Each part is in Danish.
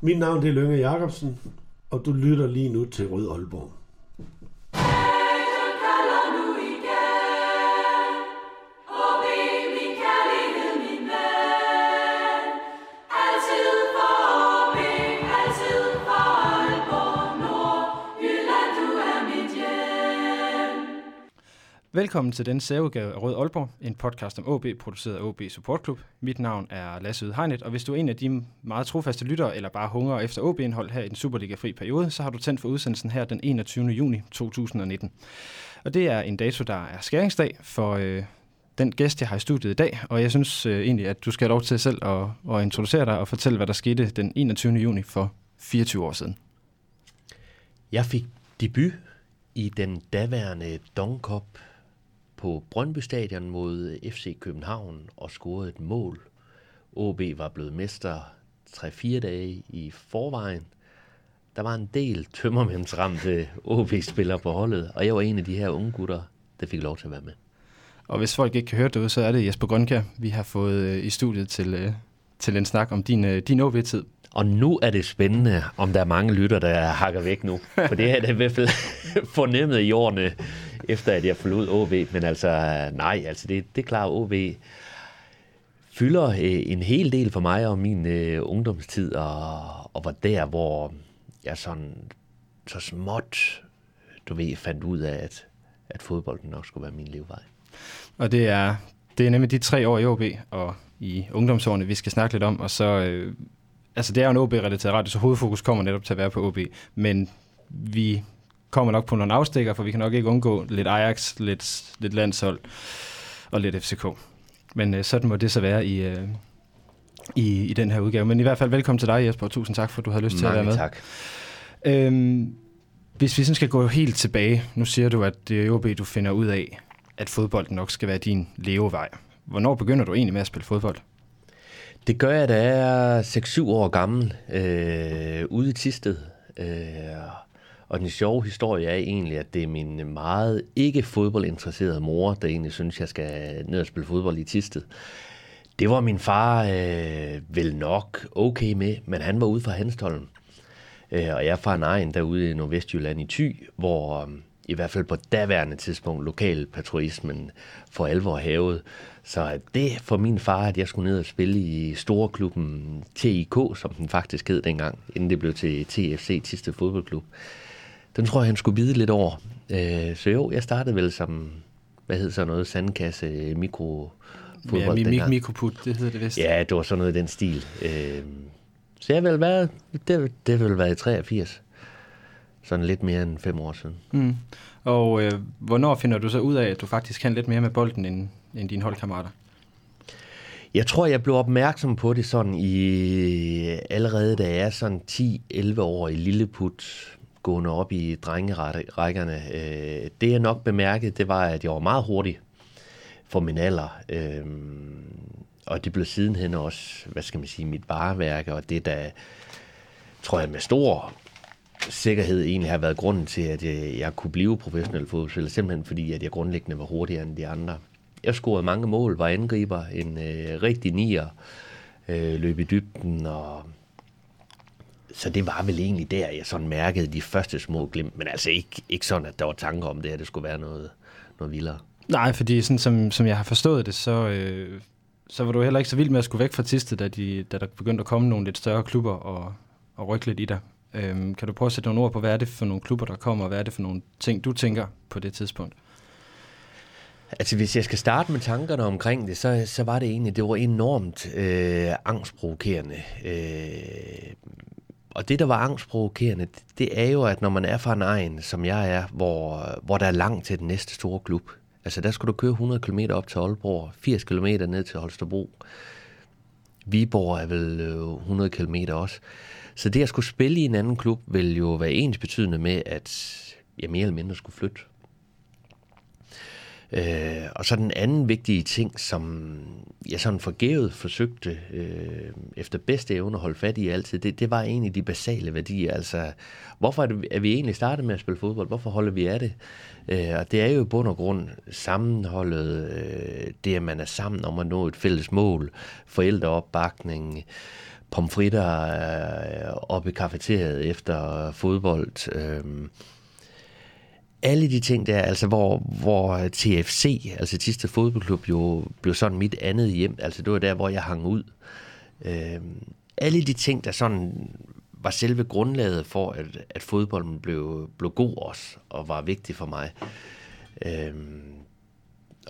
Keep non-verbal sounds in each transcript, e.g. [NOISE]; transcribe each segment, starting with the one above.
Mit navn det er Lønge Jacobsen, og du lytter lige nu til Rød Aalborg. Velkommen til den særudgave af Rød Aalborg, en podcast om OB, produceret af OB Support Club. Mit navn er Lasse Udhegnet, og hvis du er en af de meget trofaste lyttere, eller bare hungrer efter OB-indhold her i den Superliga-fri periode, så har du tændt for udsendelsen her den 21. juni 2019. Og det er en dato, der er skæringsdag for øh, den gæst, jeg har i studiet i dag, og jeg synes øh, egentlig, at du skal have lov til selv at, at introducere dig og fortælle, hvad der skete den 21. juni for 24 år siden. Jeg fik debut i den daværende Dong Cup på Brøndby Stadion mod FC København og scorede et mål. OB var blevet mester 3-4 dage i forvejen. Der var en del tømmermændsramte OB-spillere på holdet, og jeg var en af de her unge gutter, der fik lov til at være med. Og hvis folk ikke kan høre det så er det Jesper Grønkær, vi har fået øh, i studiet til, øh, til en snak om din, øh, din OB-tid. Og nu er det spændende, om der er mange lytter, der hakker væk nu. For det er det i hvert fald [LAUGHS] fornemmet i årene, efter at jeg forlod OB. Men altså, nej, altså det, det er klart, OB fylder øh, en hel del for mig og min øh, ungdomstid, og, og var der, hvor jeg sådan så småt, du ved, fandt ud af, at, at fodbolden nok skulle være min levevej. Og det er, det er nemlig de tre år i OB og i ungdomsårene, vi skal snakke lidt om, og så øh, altså det er jo en OB-relateret radio, så hovedfokus kommer netop til at være på OB, men vi kommer nok på nogle afstikker, for vi kan nok ikke undgå lidt Ajax, lidt, lidt landshold og lidt FCK. Men øh, sådan må det så være i, øh, i, i den her udgave. Men i hvert fald velkommen til dig, Jesper, og tusind tak, for at du har lyst til Mange at være med. tak. Øhm, hvis vi sådan skal gå helt tilbage, nu siger du, at det er OB, du finder ud af, at fodbolden nok skal være din levevej. Hvornår begynder du egentlig med at spille fodbold? Det gør jeg, da jeg er 6-7 år gammel, øh, ude i Tisted. Øh, og den sjove historie er egentlig, at det er min meget ikke fodboldinteresserede mor, der egentlig synes, jeg skal ned og spille fodbold i Tisted. Det var min far øh, vel nok okay med, men han var ude fra Hanstholm. Øh, og jeg er fra en egen derude i Nordvestjylland i Thy, hvor øh, i hvert fald på daværende tidspunkt lokalpatriotismen for alvor havet. Så det for min far, at jeg skulle ned og spille i storeklubben TIK, som den faktisk hed dengang, inden det blev til TFC, Tiste Fodboldklub. Den tror jeg, han skulle vide lidt over. Øh, så jo, jeg startede vel som, hvad hed så noget, sandkasse, mikro Ja, fodbold mi- mi- dengang. mikroput, det hedder det vist. Ja, det var sådan noget i den stil. Øh, så jeg vil være, det, det vil være i 83. Sådan lidt mere end fem år siden. Mm. Og øh, hvornår finder du så ud af, at du faktisk kan lidt mere med bolden end, end dine holdkammerater? Jeg tror, jeg blev opmærksom på det sådan i allerede da jeg er sådan 10-11 år i Lilleput, gående op i drengerækkerne. Øh, det jeg nok bemærkede, det var, at jeg var meget hurtig for min alder. Øh, og det blev sidenhen også, hvad skal man sige, mit vareværk, og det der, tror jeg med stor sikkerhed egentlig har været grunden til, at jeg, jeg kunne blive professionel fodboldspiller, simpelthen fordi, at jeg grundlæggende var hurtigere end de andre. Jeg scorede mange mål, var angriber, en øh, rigtig nier, øh, løb i dybden, og så det var vel egentlig der, jeg sådan mærkede de første små glimt, men altså ikke, ikke sådan, at der var tanker om det, at det skulle være noget, noget vildere. Nej, fordi sådan som, som jeg har forstået det, så, øh, så var du heller ikke så vild med at skulle væk fra Tisted, da, de, da der begyndte at komme nogle lidt større klubber og, og rykke lidt i dig. Øhm, kan du prøve at sætte nogle ord på, hvad er det for nogle klubber, der kommer, og hvad er det for nogle ting, du tænker på det tidspunkt? Altså hvis jeg skal starte med tankerne omkring det, så, så var det egentlig, det var enormt øh, angstprovokerende. Øh, og det, der var angstprovokerende, det, er jo, at når man er fra en egen, som jeg er, hvor, hvor der er langt til den næste store klub, altså der skulle du køre 100 km op til Aalborg, 80 km ned til Holstebro. Viborg er vel øh, 100 km også. Så det at skulle spille i en anden klub, vil jo være ens betydende med, at jeg mere eller mindre skulle flytte. Øh, og så den anden vigtige ting, som jeg sådan forgævet forsøgte øh, efter bedste evne at holde fat i altid, det, det var egentlig de basale værdier. Altså, hvorfor er, det, er vi egentlig startet med at spille fodbold? Hvorfor holder vi af det? Øh, og det er jo i bund og grund sammenholdet, øh, det at man er sammen om at nå et fælles mål, forældreopbakning, pomfritter øh, oppe i kafeteriet efter fodbold. Øh, alle de ting der, altså hvor, hvor TFC, altså Tiste Fodboldklub, jo blev sådan mit andet hjem. Altså det var der, hvor jeg hang ud. Øh, alle de ting, der sådan var selve grundlaget for, at, at fodbolden blev, blev god også, og var vigtig for mig. Øh,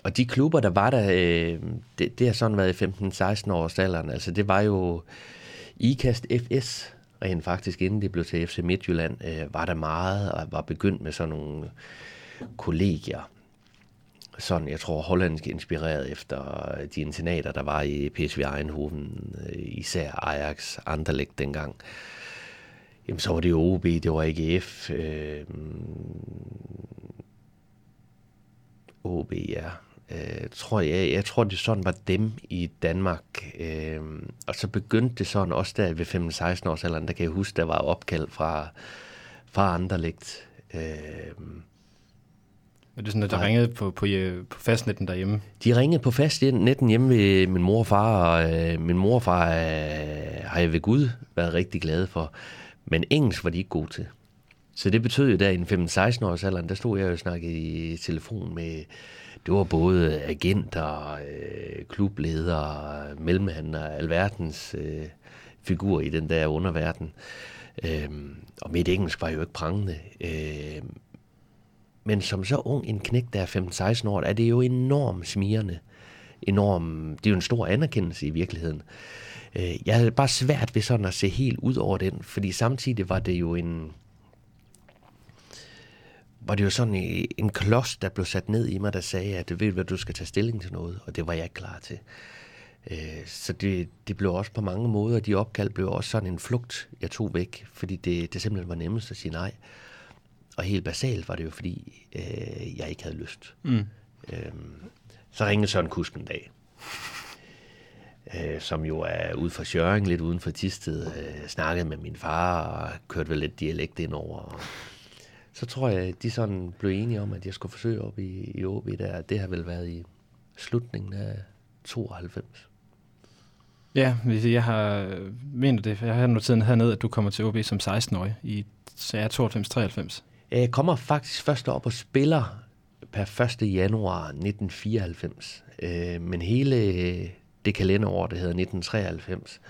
og de klubber, der var der, øh, det, det har sådan været i 15-16 års alderen. Altså det var jo IKAST FS, rent faktisk, inden det blev til FC Midtjylland, øh, var der meget, og var begyndt med sådan nogle kollegier. Sådan, jeg tror, hollandsk inspireret efter øh, de internater, der var i PSV Eindhoven, øh, især Ajax, Anderlecht dengang. Jamen, så var det OB, det var AGF, øh, OB, ja. Øh, tror jeg, jeg tror, det sådan var dem i Danmark. Øh, og så begyndte det sådan også der ved 15-16 års alderen, der kan jeg huske, der var opkald fra, fra Anderlecht. Øh, er det sådan, at der ringede på, på, på fastnetten derhjemme? De ringede på fastnetten hjemme ved min mor og far, og øh, min mor og far øh, har jeg ved Gud været rigtig glad for. Men engelsk var de ikke gode til. Så det betød jo der i en 15-16 års alderen, der stod jeg jo og snakkede i telefon med det var både agenter, øh, klubledere, mellemhandlere, alverdens øh, figur i den der underverden. Øh, og mit engelsk var jo ikke prangende. Øh, men som så ung en knæk, der er 15-16 år, er det jo enormt smirende. Enorm, det er jo en stor anerkendelse i virkeligheden. Øh, jeg havde bare svært ved sådan at se helt ud over den, fordi samtidig var det jo en, var det jo sådan en klods, der blev sat ned i mig, der sagde, at ved hvad, du skal tage stilling til noget, og det var jeg ikke klar til. Øh, så det, det blev også på mange måder, de opkald blev også sådan en flugt, jeg tog væk, fordi det, det simpelthen var nemmest at sige nej. Og helt basalt var det jo, fordi øh, jeg ikke havde lyst. Mm. Øh, så ringede Søren Kusk en dag, øh, som jo er ude for Sjøring, lidt uden for Tisted, øh, snakkede med min far og kørte vel lidt dialekt ind over. Så tror jeg, at de sådan blev enige om, at jeg skulle forsøge op i, i OB der. Det har vel været i slutningen af 92. Ja, hvis jeg har mener det, jeg har noteret hernede, at du kommer til OB som 16-årig i 92-93. Jeg kommer faktisk først op og spiller per 1. januar 1994. Øh, men hele det kalenderår, det hedder 1993,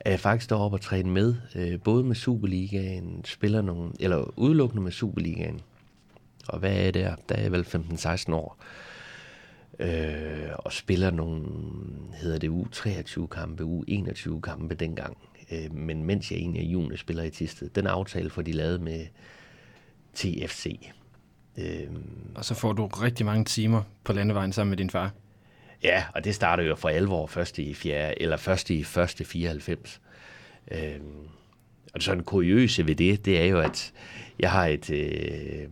er jeg faktisk deroppe og træne med, øh, både med Superligaen, spiller nogle, eller udelukkende med Superligaen. Og hvad er det der? Der er jeg vel 15-16 år. Øh, og spiller nogle, hedder det U23 kampe, U21 kampe dengang. Øh, men mens jeg egentlig er juni spiller i Tisted. Den aftale får de lavet med TFC. Øh, og så får du rigtig mange timer på landevejen sammen med din far. Ja, og det startede jo for alvor først i, fjerde, eller først i første 94. Øhm, og det sådan kuriøse ved det, det er jo, at jeg har et, øh,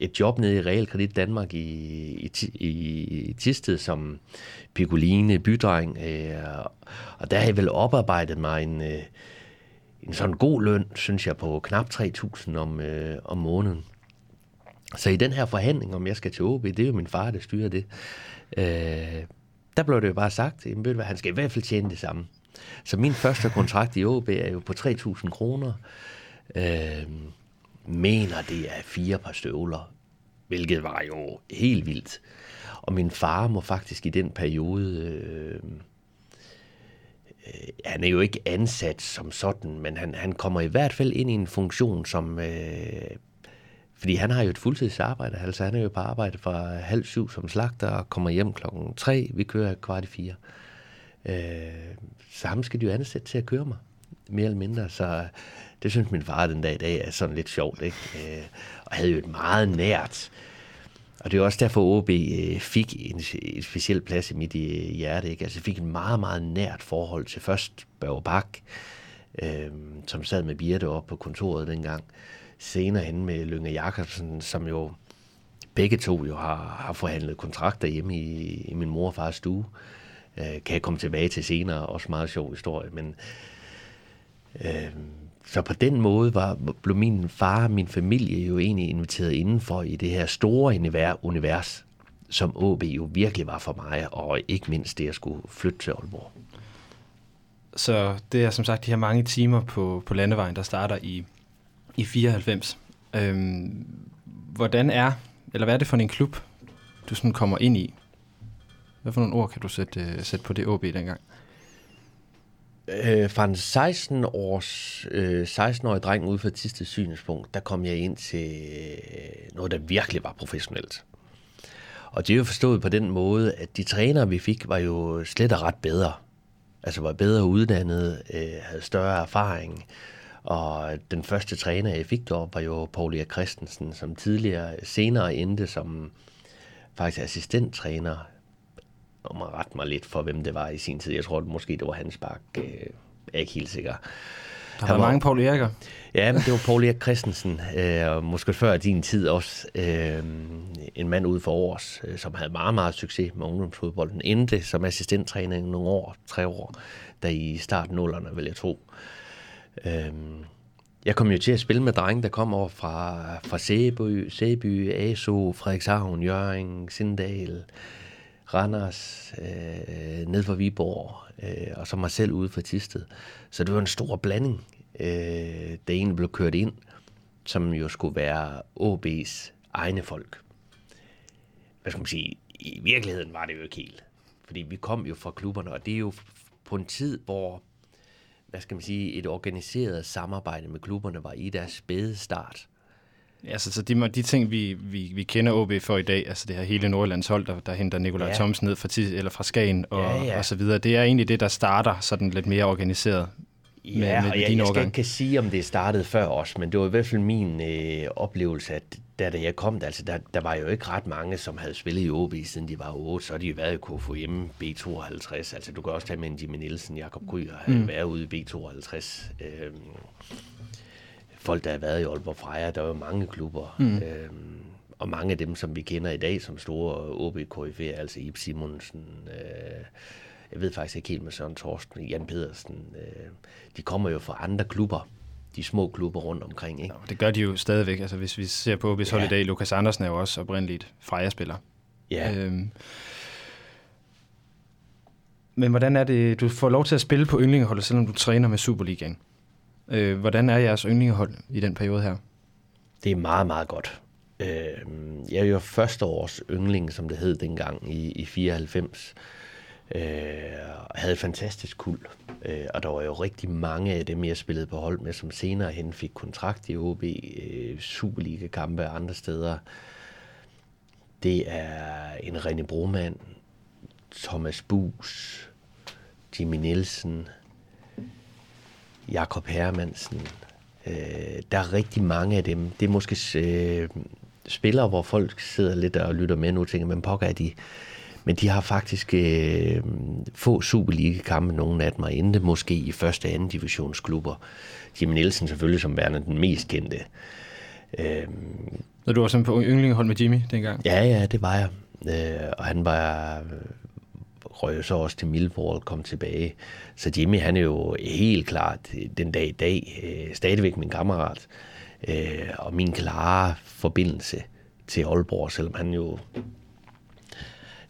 et job nede i Realkredit Danmark i, i, i, i Tisted som Piccoline bydreng. Øh, og der har jeg vel oparbejdet mig en, øh, en sådan god løn, synes jeg, på knap 3.000 om, øh, om måneden. Så i den her forhandling, om jeg skal til OB, det er jo min far, der styrer det. Øh, der blev det jo bare sagt, at han skal i hvert fald tjene det samme. Så min første kontrakt i OB er jo på 3.000 kroner. Øh, mener, det er fire par støvler, hvilket var jo helt vildt. Og min far må faktisk i den periode... Øh, øh, han er jo ikke ansat som sådan, men han, han kommer i hvert fald ind i en funktion, som øh, fordi han har jo et fuldtidsarbejde, altså han er jo på arbejde fra halv syv som slagter og kommer hjem klokken tre. Vi kører kvart i fire. Øh, så ham skal de jo ansætte til at køre mig, mere eller mindre. Så det synes min far den dag i dag er sådan lidt sjovt, ikke? Øh, og havde jo et meget nært, og det er også derfor, OB øh, fik en, en speciel plads i mit øh, hjerte. Ikke? Altså, fik et meget, meget nært forhold til først Børge Bak, øh, som sad med Birte op på kontoret dengang senere hen med Lønge Jakobsen, som jo begge to jo har, har forhandlet kontrakter hjemme i, i min mor og fars stue. Øh, kan jeg komme tilbage til senere, også meget sjov historie, men øh, så på den måde var, blev min far og min familie jo egentlig inviteret indenfor i det her store univers, som AB jo virkelig var for mig, og ikke mindst det, at skulle flytte til Aalborg. Så det er som sagt de her mange timer på, på landevejen, der starter i, i 94. Øhm, hvordan er, eller hvad er det for en klub, du sådan kommer ind i? Hvad for nogle ord kan du sætte, uh, sætte på det OB dengang? Øh, fra en 16 års, øh, 16-årig dreng ud fra et sidste synspunkt, der kom jeg ind til øh, noget, der virkelig var professionelt. Og det er jo forstået på den måde, at de trænere, vi fik, var jo slet og ret bedre. Altså var bedre uddannet, øh, havde større erfaring. Og den første træner, jeg fik deroppe, var jo Paul Erik Christensen, som tidligere senere endte som faktisk assistenttræner. Og man ret mig lidt for, hvem det var i sin tid. Jeg tror at måske, det var Hans Bak. Øh, jeg er ikke helt sikker. Der var, var mange Paul Eriker. Ja, men det var Paul Erik Christensen, øh, og måske før din tid også, øh, en mand ude for års, øh, som havde meget, meget succes med ungdomsfodbolden. Endte som assistenttræner i nogle år, tre år, da i starten nullerne, vil jeg tro. Øh, Øhm, jeg kom jo til at spille med drenge, der kom over fra, fra Sæby, Sæby, ASO, Frederikshavn, Jørgen, Sindal, Randers, øh, ned fra Viborg, øh, og så mig selv ude for Tisted. Så det var en stor blanding, øh, der egentlig blev kørt ind, som jo skulle være OB's egne folk. Hvad skal man sige? I virkeligheden var det jo ikke helt. Fordi vi kom jo fra klubberne, og det er jo på en tid, hvor hvad skal man sige, et organiseret samarbejde med klubberne var i deres spæde start. Altså, så de, de ting, vi, vi, vi kender OB for i dag, altså det her hele Nordlands hold, der, der henter Nikolaj ja. Thomsen ned fra, eller fra Skagen og, ja, ja. og så videre, det er egentlig det, der starter sådan lidt mere organiseret med, ja, med og jeg, jeg skal ikke kan sige, om det startede før os, men det var i hvert fald min øh, oplevelse, at da, da jeg kom, altså, der, der var jo ikke ret mange, som havde spillet i OB, siden de var 8, så har de jo været i KFUM B52. Altså, du kan også tage med Jimmy Nielsen, Jakob Kryger, havde mm. været ude i B52. Øh, folk, der har været i Aalborg Freja, der er jo mange klubber. Mm. Øh, og mange af dem, som vi kender i dag som store OB KF'er, altså Ib Simonsen, øh, jeg ved faktisk ikke helt med Søren Torsten, Jan Pedersen, øh, de kommer jo fra andre klubber, de små klubber rundt omkring. Ikke? Ja, det gør de jo stadigvæk. Altså, hvis vi ser på OB's hold ja. i dag, Lukas Andersen er jo også oprindeligt Freja-spiller. Ja. Øhm, men hvordan er det, du får lov til at spille på yndlingeholdet, selvom du træner med Superligaen? Øh, hvordan er jeres yndlingehold i den periode her? Det er meget, meget godt. Øh, jeg er jo første års yndling, som det hed dengang i, i 94. Øh, havde et fantastisk kul. Øh, og der var jo rigtig mange af dem, jeg spillede på hold med, som senere hen fik kontrakt i OB, øh, Superliga-kampe og andre steder. Det er en René Broman, Thomas Bus, Jimmy Nielsen, Jakob Hermansen. Øh, der er rigtig mange af dem. Det er måske øh, spillere, hvor folk sidder lidt og lytter med nu og tænker, men pokker er de... Men de har faktisk øh, få Superliga-kampe, nogle af dem, og endte måske i første og anden divisionsklubber. Jimmy Nielsen selvfølgelig som værende den mest kendte. Øh, Når du var sådan på yndlingehold med Jimmy dengang? Ja, ja, det var jeg. Øh, og han var røg så også til Millwall og kom tilbage. Så Jimmy, han er jo helt klart den dag i dag øh, stadigvæk min kammerat. Øh, og min klare forbindelse til Aalborg, selvom han jo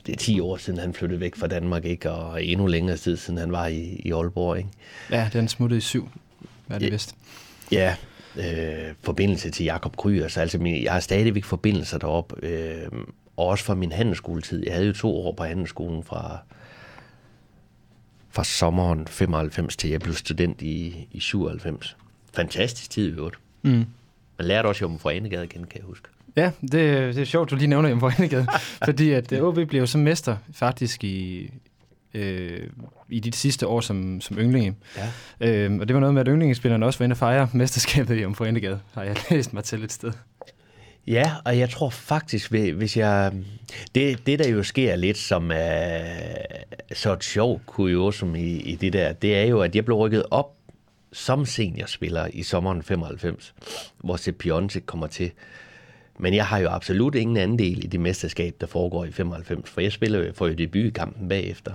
det er 10 år siden, han flyttede væk fra Danmark, ikke? og endnu længere tid siden, han var i, i Aalborg. Ikke? Ja, den smuttede i syv, hvad det ja, vist? Ja, øh, forbindelse til Jakob Kryger, altså min, jeg har stadigvæk forbindelser derop, øh, og også fra min handelsskoletid. Jeg havde jo to år på handelsskolen fra, fra sommeren 95 til jeg blev student i, i 97. Fantastisk tid i øvrigt. Mm. Man lærte også om Forenegade igen, kan jeg huske. Ja, det, det er sjovt, du lige nævner Jomfru Enegade, [LAUGHS] fordi at OB øh, blev jo så mester faktisk i, øh, i de sidste år som, som yndlinge. Ja. Øh, og det var noget med, at yndlingespillerne også var inde og fejre mesterskabet i Jomfru Enegade, har jeg [LAUGHS] læst mig til et sted. Ja, og jeg tror faktisk, hvis jeg... Det, det der jo sker lidt som er så et sjovt kuriosum i, i det der, det er jo, at jeg blev rykket op som seniorspiller i sommeren 95, hvor Sepp Piontek kommer til. Men jeg har jo absolut ingen andel i det mesterskab, der foregår i 95, for jeg spiller jo, får jo debut i kampen bagefter.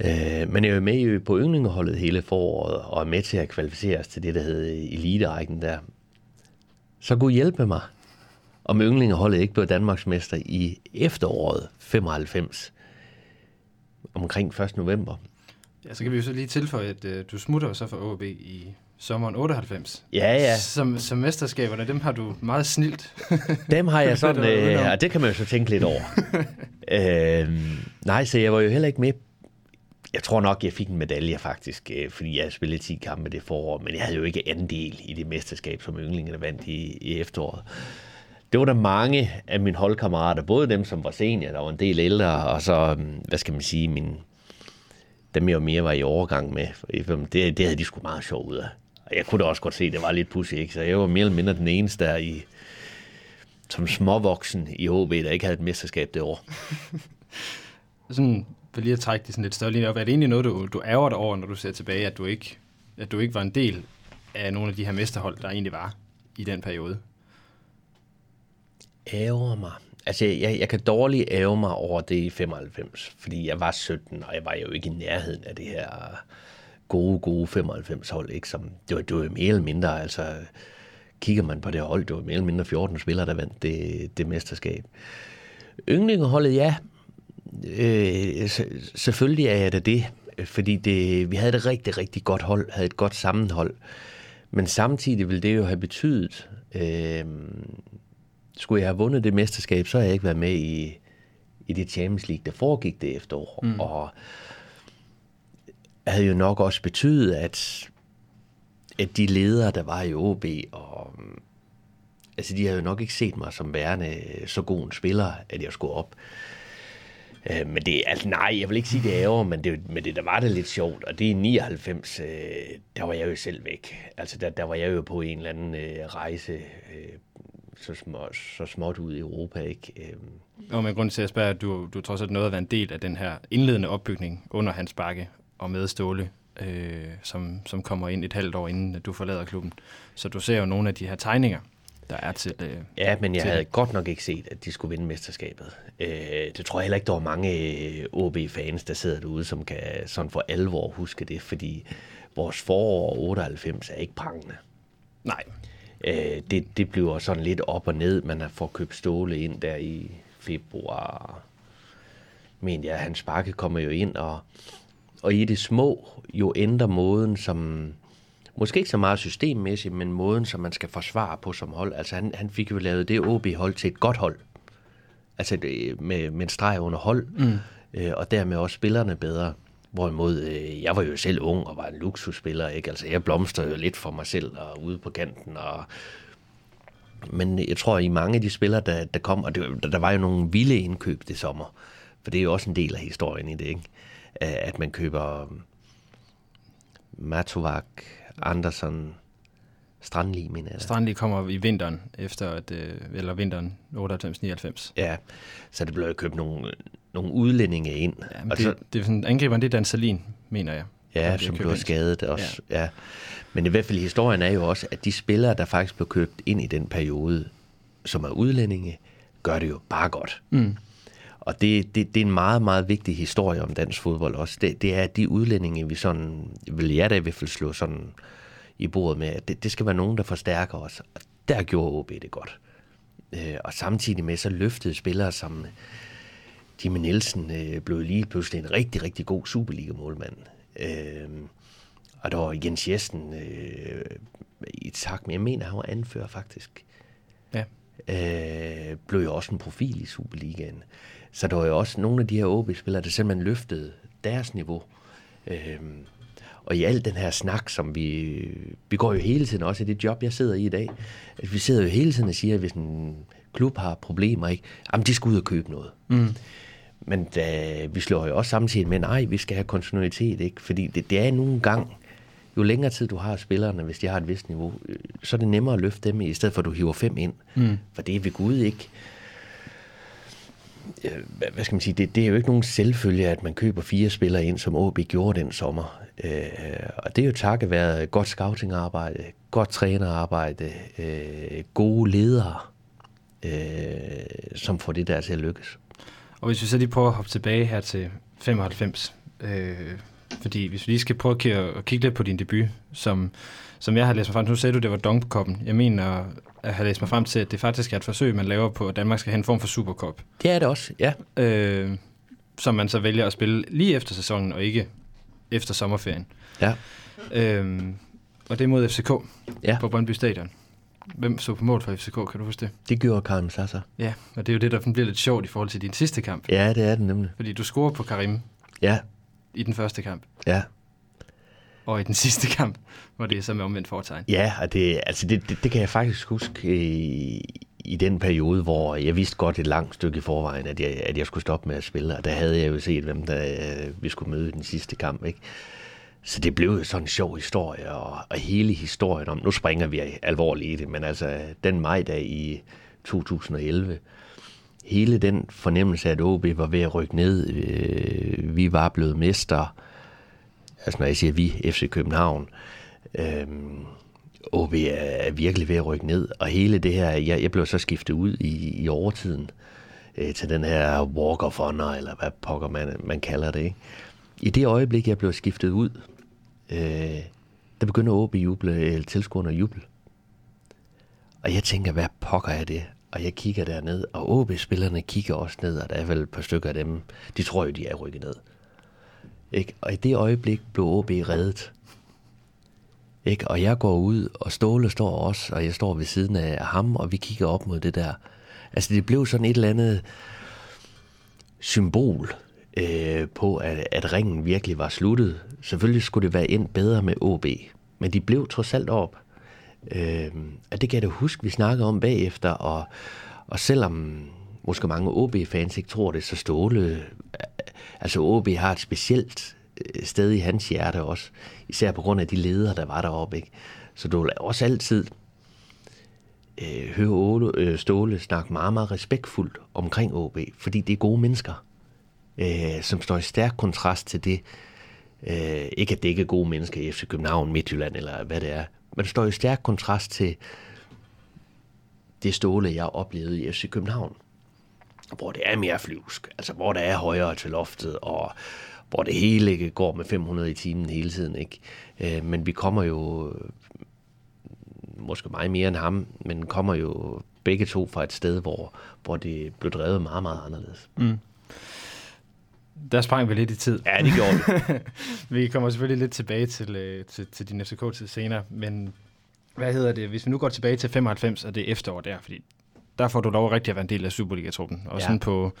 Øh, men jeg er jo med på yndlingeholdet hele foråret, og er med til at kvalificere os til det, der hedder eliterækken der. Så Gud hjælpe mig, om yndlingeholdet ikke blev Danmarksmester i efteråret 95, omkring 1. november. Ja, så kan vi jo så lige tilføje, at øh, du smutter så fra OB i sommeren 98. Ja, ja. Som, som mesterskaberne, dem har du meget snilt. [LAUGHS] Dem har jeg sådan, øh, og det kan man jo så tænke lidt over. [LAUGHS] øh, nej, så jeg var jo heller ikke med. Jeg tror nok, jeg fik en medalje faktisk, øh, fordi jeg spillet 10 kampe det forår, men jeg havde jo ikke andel i det mesterskab, som yndlingene vandt i, i efteråret. Det var der mange af mine holdkammerater, både dem, som var senior, der var en del ældre, og så, øhm, hvad skal man sige, min, dem jeg jo mere var i overgang med. Det, det havde de sgu meget sjovt ud af. Jeg kunne da også godt se, at det var lidt pussy, ikke? Så jeg var mere eller mindre den eneste der i, som småvoksen i HB, der ikke havde et mesterskab det år. [LAUGHS] Sådan, for lige at trække det sådan lidt større linje op, er det egentlig noget, du, du ærger dig over, når du ser tilbage, at du, ikke, at du ikke var en del af nogle af de her mesterhold, der egentlig var i den periode? Ærger mig. Altså, jeg, jeg kan dårligt ære mig over det i 95, fordi jeg var 17, og jeg var jo ikke i nærheden af det her gode, gode 95-hold, ikke? Som, det, var, det var mere eller mindre, altså, kigger man på det hold, det var mere eller mindre 14 spillere, der vandt det, det mesterskab. Yndlingeholdet, ja, øh, selvfølgelig er jeg da det, fordi det, vi havde et rigtig, rigtig godt hold, havde et godt sammenhold, men samtidig ville det jo have betydet, øh, skulle jeg have vundet det mesterskab, så har jeg ikke været med i, i det Champions League, der foregik det efterår. Mm. Og havde jo nok også betydet, at, at de ledere, der var i OB, og, altså de havde jo nok ikke set mig som værende så god en spiller, at jeg skulle op. Øh, men det, altså nej, jeg vil ikke sige, det er ærger, men det, men det der var det lidt sjovt, og det er 99, øh, der var jeg jo selv væk. Altså der, der var jeg jo på en eller anden øh, rejse, øh, så, små, så småt ud i Europa, ikke? Øh, Og med grund til at spørge, at du, du trods alt noget at være en del af den her indledende opbygning under Hans Bakke og med Ståle, øh, som, som kommer ind et halvt år inden du forlader klubben. Så du ser jo nogle af de her tegninger, der er til... Øh, Ja, men jeg til havde godt nok ikke set, at de skulle vinde mesterskabet. Øh, det tror jeg heller ikke, der var mange øh, OB-fans, der sidder derude, som kan sådan for alvor huske det, fordi vores forår 98 er ikke prangende. nej, Øh, det, det bliver sådan lidt op og ned. Man fået købt Ståle ind der i februar. Men ja, hans bakke kommer jo ind, og, og i det små jo ændrer måden, som måske ikke så meget systemmæssigt, men måden, som man skal forsvare på som hold. Altså han, han fik jo lavet det OB-hold til et godt hold. Altså det, med, med en streg under hold, mm. øh, og dermed også spillerne bedre. Hvorimod, øh, jeg var jo selv ung og var en luksusspiller, ikke? Altså, jeg blomstrede jo lidt for mig selv og ude på kanten, og men jeg tror, i mange af de spillere, der, der kom, og det, der, der var jo nogle vilde indkøb det sommer, for det er jo også en del af historien i det, ikke? Øh, At man køber um, Matovak, Andersen, Strandli, mener jeg. Strandli kommer i vinteren, efter at, øh, eller vinteren 98-99. Ja, så det blev jo købt nogle, nogle udlændinge ind. Ja, og det, så, det er sådan, angriberen, det er Dan Salin, mener jeg. ja, bliver som blev skadet også. Ja. ja. Men i hvert fald historien er jo også, at de spillere, der faktisk blev købt ind i den periode, som er udlændinge, gør det jo bare godt. Mm. Og det, det, det er en meget, meget vigtig historie om dansk fodbold også. Det, det er, at de udlændinge, vi sådan, vil jeg da i hvert fald slå sådan i bordet med, at det, det skal være nogen, der forstærker os. Og der gjorde OB det godt. Øh, og samtidig med, så løftede spillere som Jimmy Nielsen øh, blev lige pludselig en rigtig, rigtig god Superliga-målmand. Øh, og der var Jens Jessen øh, i takt med, jeg mener, han var anfører faktisk Ja. øh, blev jo også en profil i Superligaen. Så der var jo også nogle af de her OB-spillere, der simpelthen løftede deres niveau. Øh, og i al den her snak, som vi... Vi går jo hele tiden også i det job, jeg sidder i i dag. At vi sidder jo hele tiden og siger, at hvis en klub har problemer, ikke, jamen de skal ud og købe noget. Mm. Men da, vi slår jo også samtidig med, nej, vi skal have kontinuitet, ikke? Fordi det, det er nogle gang, jo længere tid du har spillerne, hvis de har et vist niveau, øh, så er det nemmere at løfte dem, i stedet for at du hiver fem ind. Mm. For det er ved Gud ikke... Hvad- skal man sige? Det, det er jo ikke nogen selvfølge, at man køber fire spillere ind, som OB gjorde den sommer. Øh, og det er jo takket være godt scoutingarbejde, godt trænerarbejde, øh, gode ledere, øh, som får det der til at lykkes. Og hvis vi så lige prøver at hoppe tilbage her til 95, øh, fordi hvis vi lige skal prøve at kigge, at kigge lidt på din debut, som, som jeg har læst mig frem nu sagde du, det var Dongkoppen. Jeg mener at have læst mig frem til, at det faktisk er et forsøg, man laver på, at Danmark skal have en form for Supercup, Det er det også, ja. øh, som man så vælger at spille lige efter sæsonen, og ikke efter sommerferien. Ja. Øhm, og det er mod FCK Ja. på Brøndby Stadion. Hvem så på mål for FCK, kan du huske det? Det gjorde Karim Sasser. Ja, og det er jo det, der bliver lidt sjovt i forhold til din sidste kamp. Ja, det er det nemlig. Fordi du scorer på Karim Ja, i den første kamp, ja og i den [LAUGHS] sidste kamp, hvor det er så med omvendt foretegn. Ja, og det, altså det, det, det kan jeg faktisk huske i, i den periode, hvor jeg vidste godt et langt stykke i forvejen, at jeg, at jeg skulle stoppe med at spille, og der havde jeg jo set, hvem der, vi skulle møde i den sidste kamp, ikke? Så det blev jo sådan en sjov historie, og, og hele historien om, nu springer vi alvorligt i det, men altså den majdag i 2011, hele den fornemmelse af, at OB var ved at rykke ned, øh, vi var blevet mester, altså når jeg siger vi, FC København, øh, OB er, er virkelig ved at rykke ned, og hele det her, jeg, jeg blev så skiftet ud i, i overtiden øh, til den her walk of honor, eller hvad pokker man, man kalder det, ikke? I det øjeblik, jeg blev skiftet ud, øh, der begynder OB juble, eller tilskuerne at juble. Og jeg tænker, hvad pokker er det? Og jeg kigger derned, og OB-spillerne kigger også ned, og der er vel et par stykker af dem, de tror jo, de er rykket ned. Ikke? Og i det øjeblik blev OB reddet. Ikke? Og jeg går ud, og Ståle står også, og jeg står ved siden af ham, og vi kigger op mod det der. Altså det blev sådan et eller andet symbol øh, på, at, at ringen virkelig var sluttet. Selvfølgelig skulle det være endt bedre med OB, men de blev trods alt op. Øh, og det kan jeg da huske, vi snakkede om bagefter, og, og selvom måske mange OB-fans ikke tror det, så Ståle, altså OB har et specielt øh, sted i hans hjerte også, især på grund af de ledere, der var deroppe. Ikke? Så du vil også altid øh, høre Ole, øh, Ståle snakke meget, meget respektfuldt omkring OB, fordi det er gode mennesker, øh, som står i stærk kontrast til det, øh, ikke at det ikke er gode mennesker i FC København, Midtjylland eller hvad det er, men det står i stærk kontrast til det Ståle, jeg oplevede i FC København, hvor det er mere flyvsk, altså hvor der er højere til loftet, og hvor det hele går med 500 i timen hele tiden, ikke? Øh, men vi kommer jo, måske meget mere end ham, men kommer jo begge to fra et sted, hvor, hvor det blev drevet meget, meget anderledes. Mm. Der sprang vi lidt i tid. Ja, det gjorde vi. [LAUGHS] vi kommer selvfølgelig lidt tilbage til, øh, til, til din FCK-tid senere, men hvad hedder det, hvis vi nu går tilbage til 95, og det er efterår der, fordi der får du lov rigtig at være en del af Superliga-truppen, og Ja. sådan på,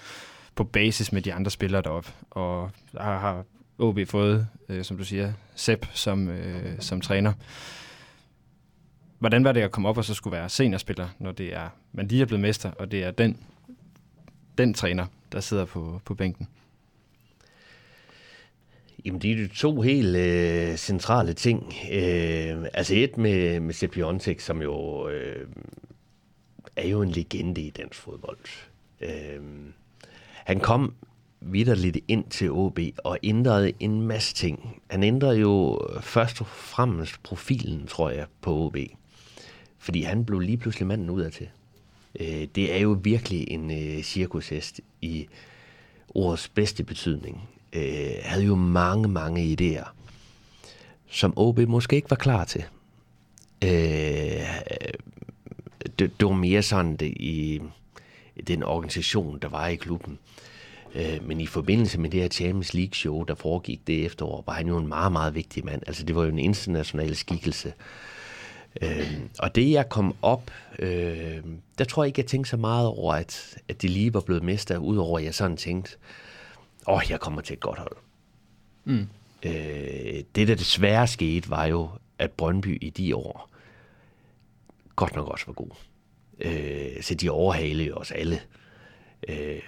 på basis med de andre spillere deroppe. Og der har OB fået, øh, som du siger, Sepp som, øh, som træner. Hvordan var det at komme op og så skulle være seniorspiller, når det er, man lige er blevet mester, og det er den, den træner, der sidder på, på bænken? Jamen, det er jo to helt øh, centrale ting. Øh, altså et med, med Sepp Piontek, som jo øh, er jo en legende i dansk fodbold. Øh, han kom vidderligt ind til OB og ændrede en masse ting. Han ændrede jo først og fremmest profilen, tror jeg, på OB. Fordi han blev lige pludselig manden ud af til. Øh, det er jo virkelig en øh, cirkushest i ordets bedste betydning. Øh, havde jo mange, mange idéer, som OB måske ikke var klar til. Øh, det, det var mere sådan det i, den organisation, der var i klubben. Øh, men i forbindelse med det her Champions League show, der foregik det efterår, var han jo en meget, meget vigtig mand. Altså det var jo en international skikkelse. Øh, og det jeg kom op, øh, der tror jeg ikke, jeg tænkte så meget over, at, at de lige var blevet mester, udover at jeg sådan tænkte, åh, oh, jeg kommer til et godt hold. Mm. Øh, det, der desværre skete, var jo, at Brøndby i de år godt nok også var god. Øh, så de overhalede jo os alle. Øh,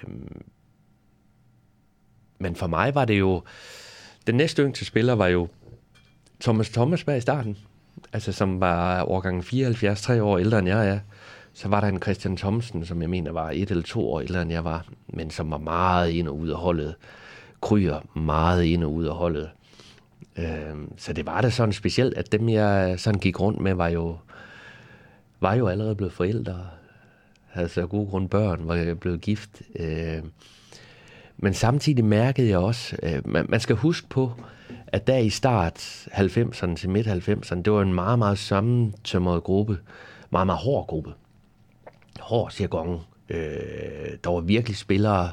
men for mig var det jo... Den næste yngste spiller var jo Thomas Thomasberg i starten. Altså som var årgangen 74, tre år ældre end jeg er. Så var der en Christian Thomsen, som jeg mener var et eller to år ældre end jeg var, men som var meget ind og ud af holdet. Kryer meget ind og ud af holdet. Øh, så det var da sådan specielt, at dem jeg sådan gik rundt med, var jo, var jo allerede blevet forældre. Havde så gode grund børn, var blevet gift. Øh, men samtidig mærkede jeg også, øh, man, man skal huske på, at der i start 90'erne til midt 90'erne, det var en meget, meget sammentømret gruppe. Meget, meget hård gruppe. Hård jargon. Øh, der var virkelig spillere,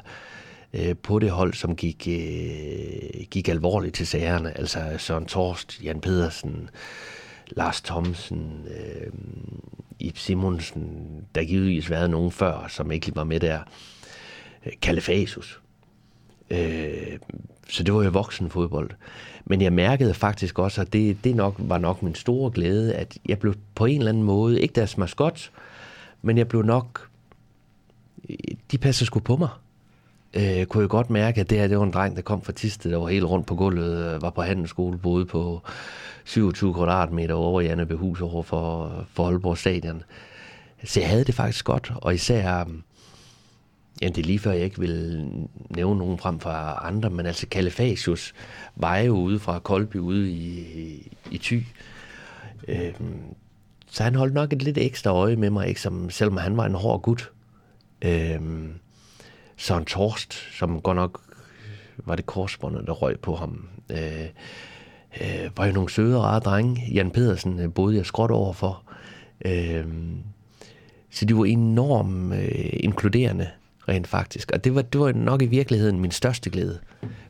øh, på det hold, som gik, øh, gik alvorligt til sagerne. Altså Søren Torst, Jan Pedersen, Lars Thomsen, øh, Ip Simonsen, der givetvis været nogen før, som ikke lige var med der. Kalefasus. Kalle Fasus. Øh, så det var jo voksen fodbold. Men jeg mærkede faktisk også, at det, det nok, var nok min store glæde, at jeg blev på en eller anden måde, ikke deres maskot, men jeg blev nok, de passer sgu på mig. Øh, kunne jeg godt mærke, at det her det var en dreng, der kom fra Tiste, der var helt rundt på gulvet, øh, var på handelsskole, boede på 27 kvadratmeter over i Annebehus over for, for Aalborg Stadion. Så jeg havde det faktisk godt, og især, øh, ja, det er lige før jeg ikke vil nævne nogen frem for andre, men altså Kalifasius var jo ude fra Kolby ude i, i Thy. Øhm, så han holdt nok et lidt ekstra øje med mig, ikke? Som, selvom han var en hård gut. Øhm, Søren Torst, som godt nok var det korsbåndet, der røg på ham. Øh, øh, var jo nogle søde og rare drenge. Jan Pedersen øh, boede jeg skråt overfor. Øh, så de var enormt øh, inkluderende, rent faktisk. Og det var, det var nok i virkeligheden min største glæde.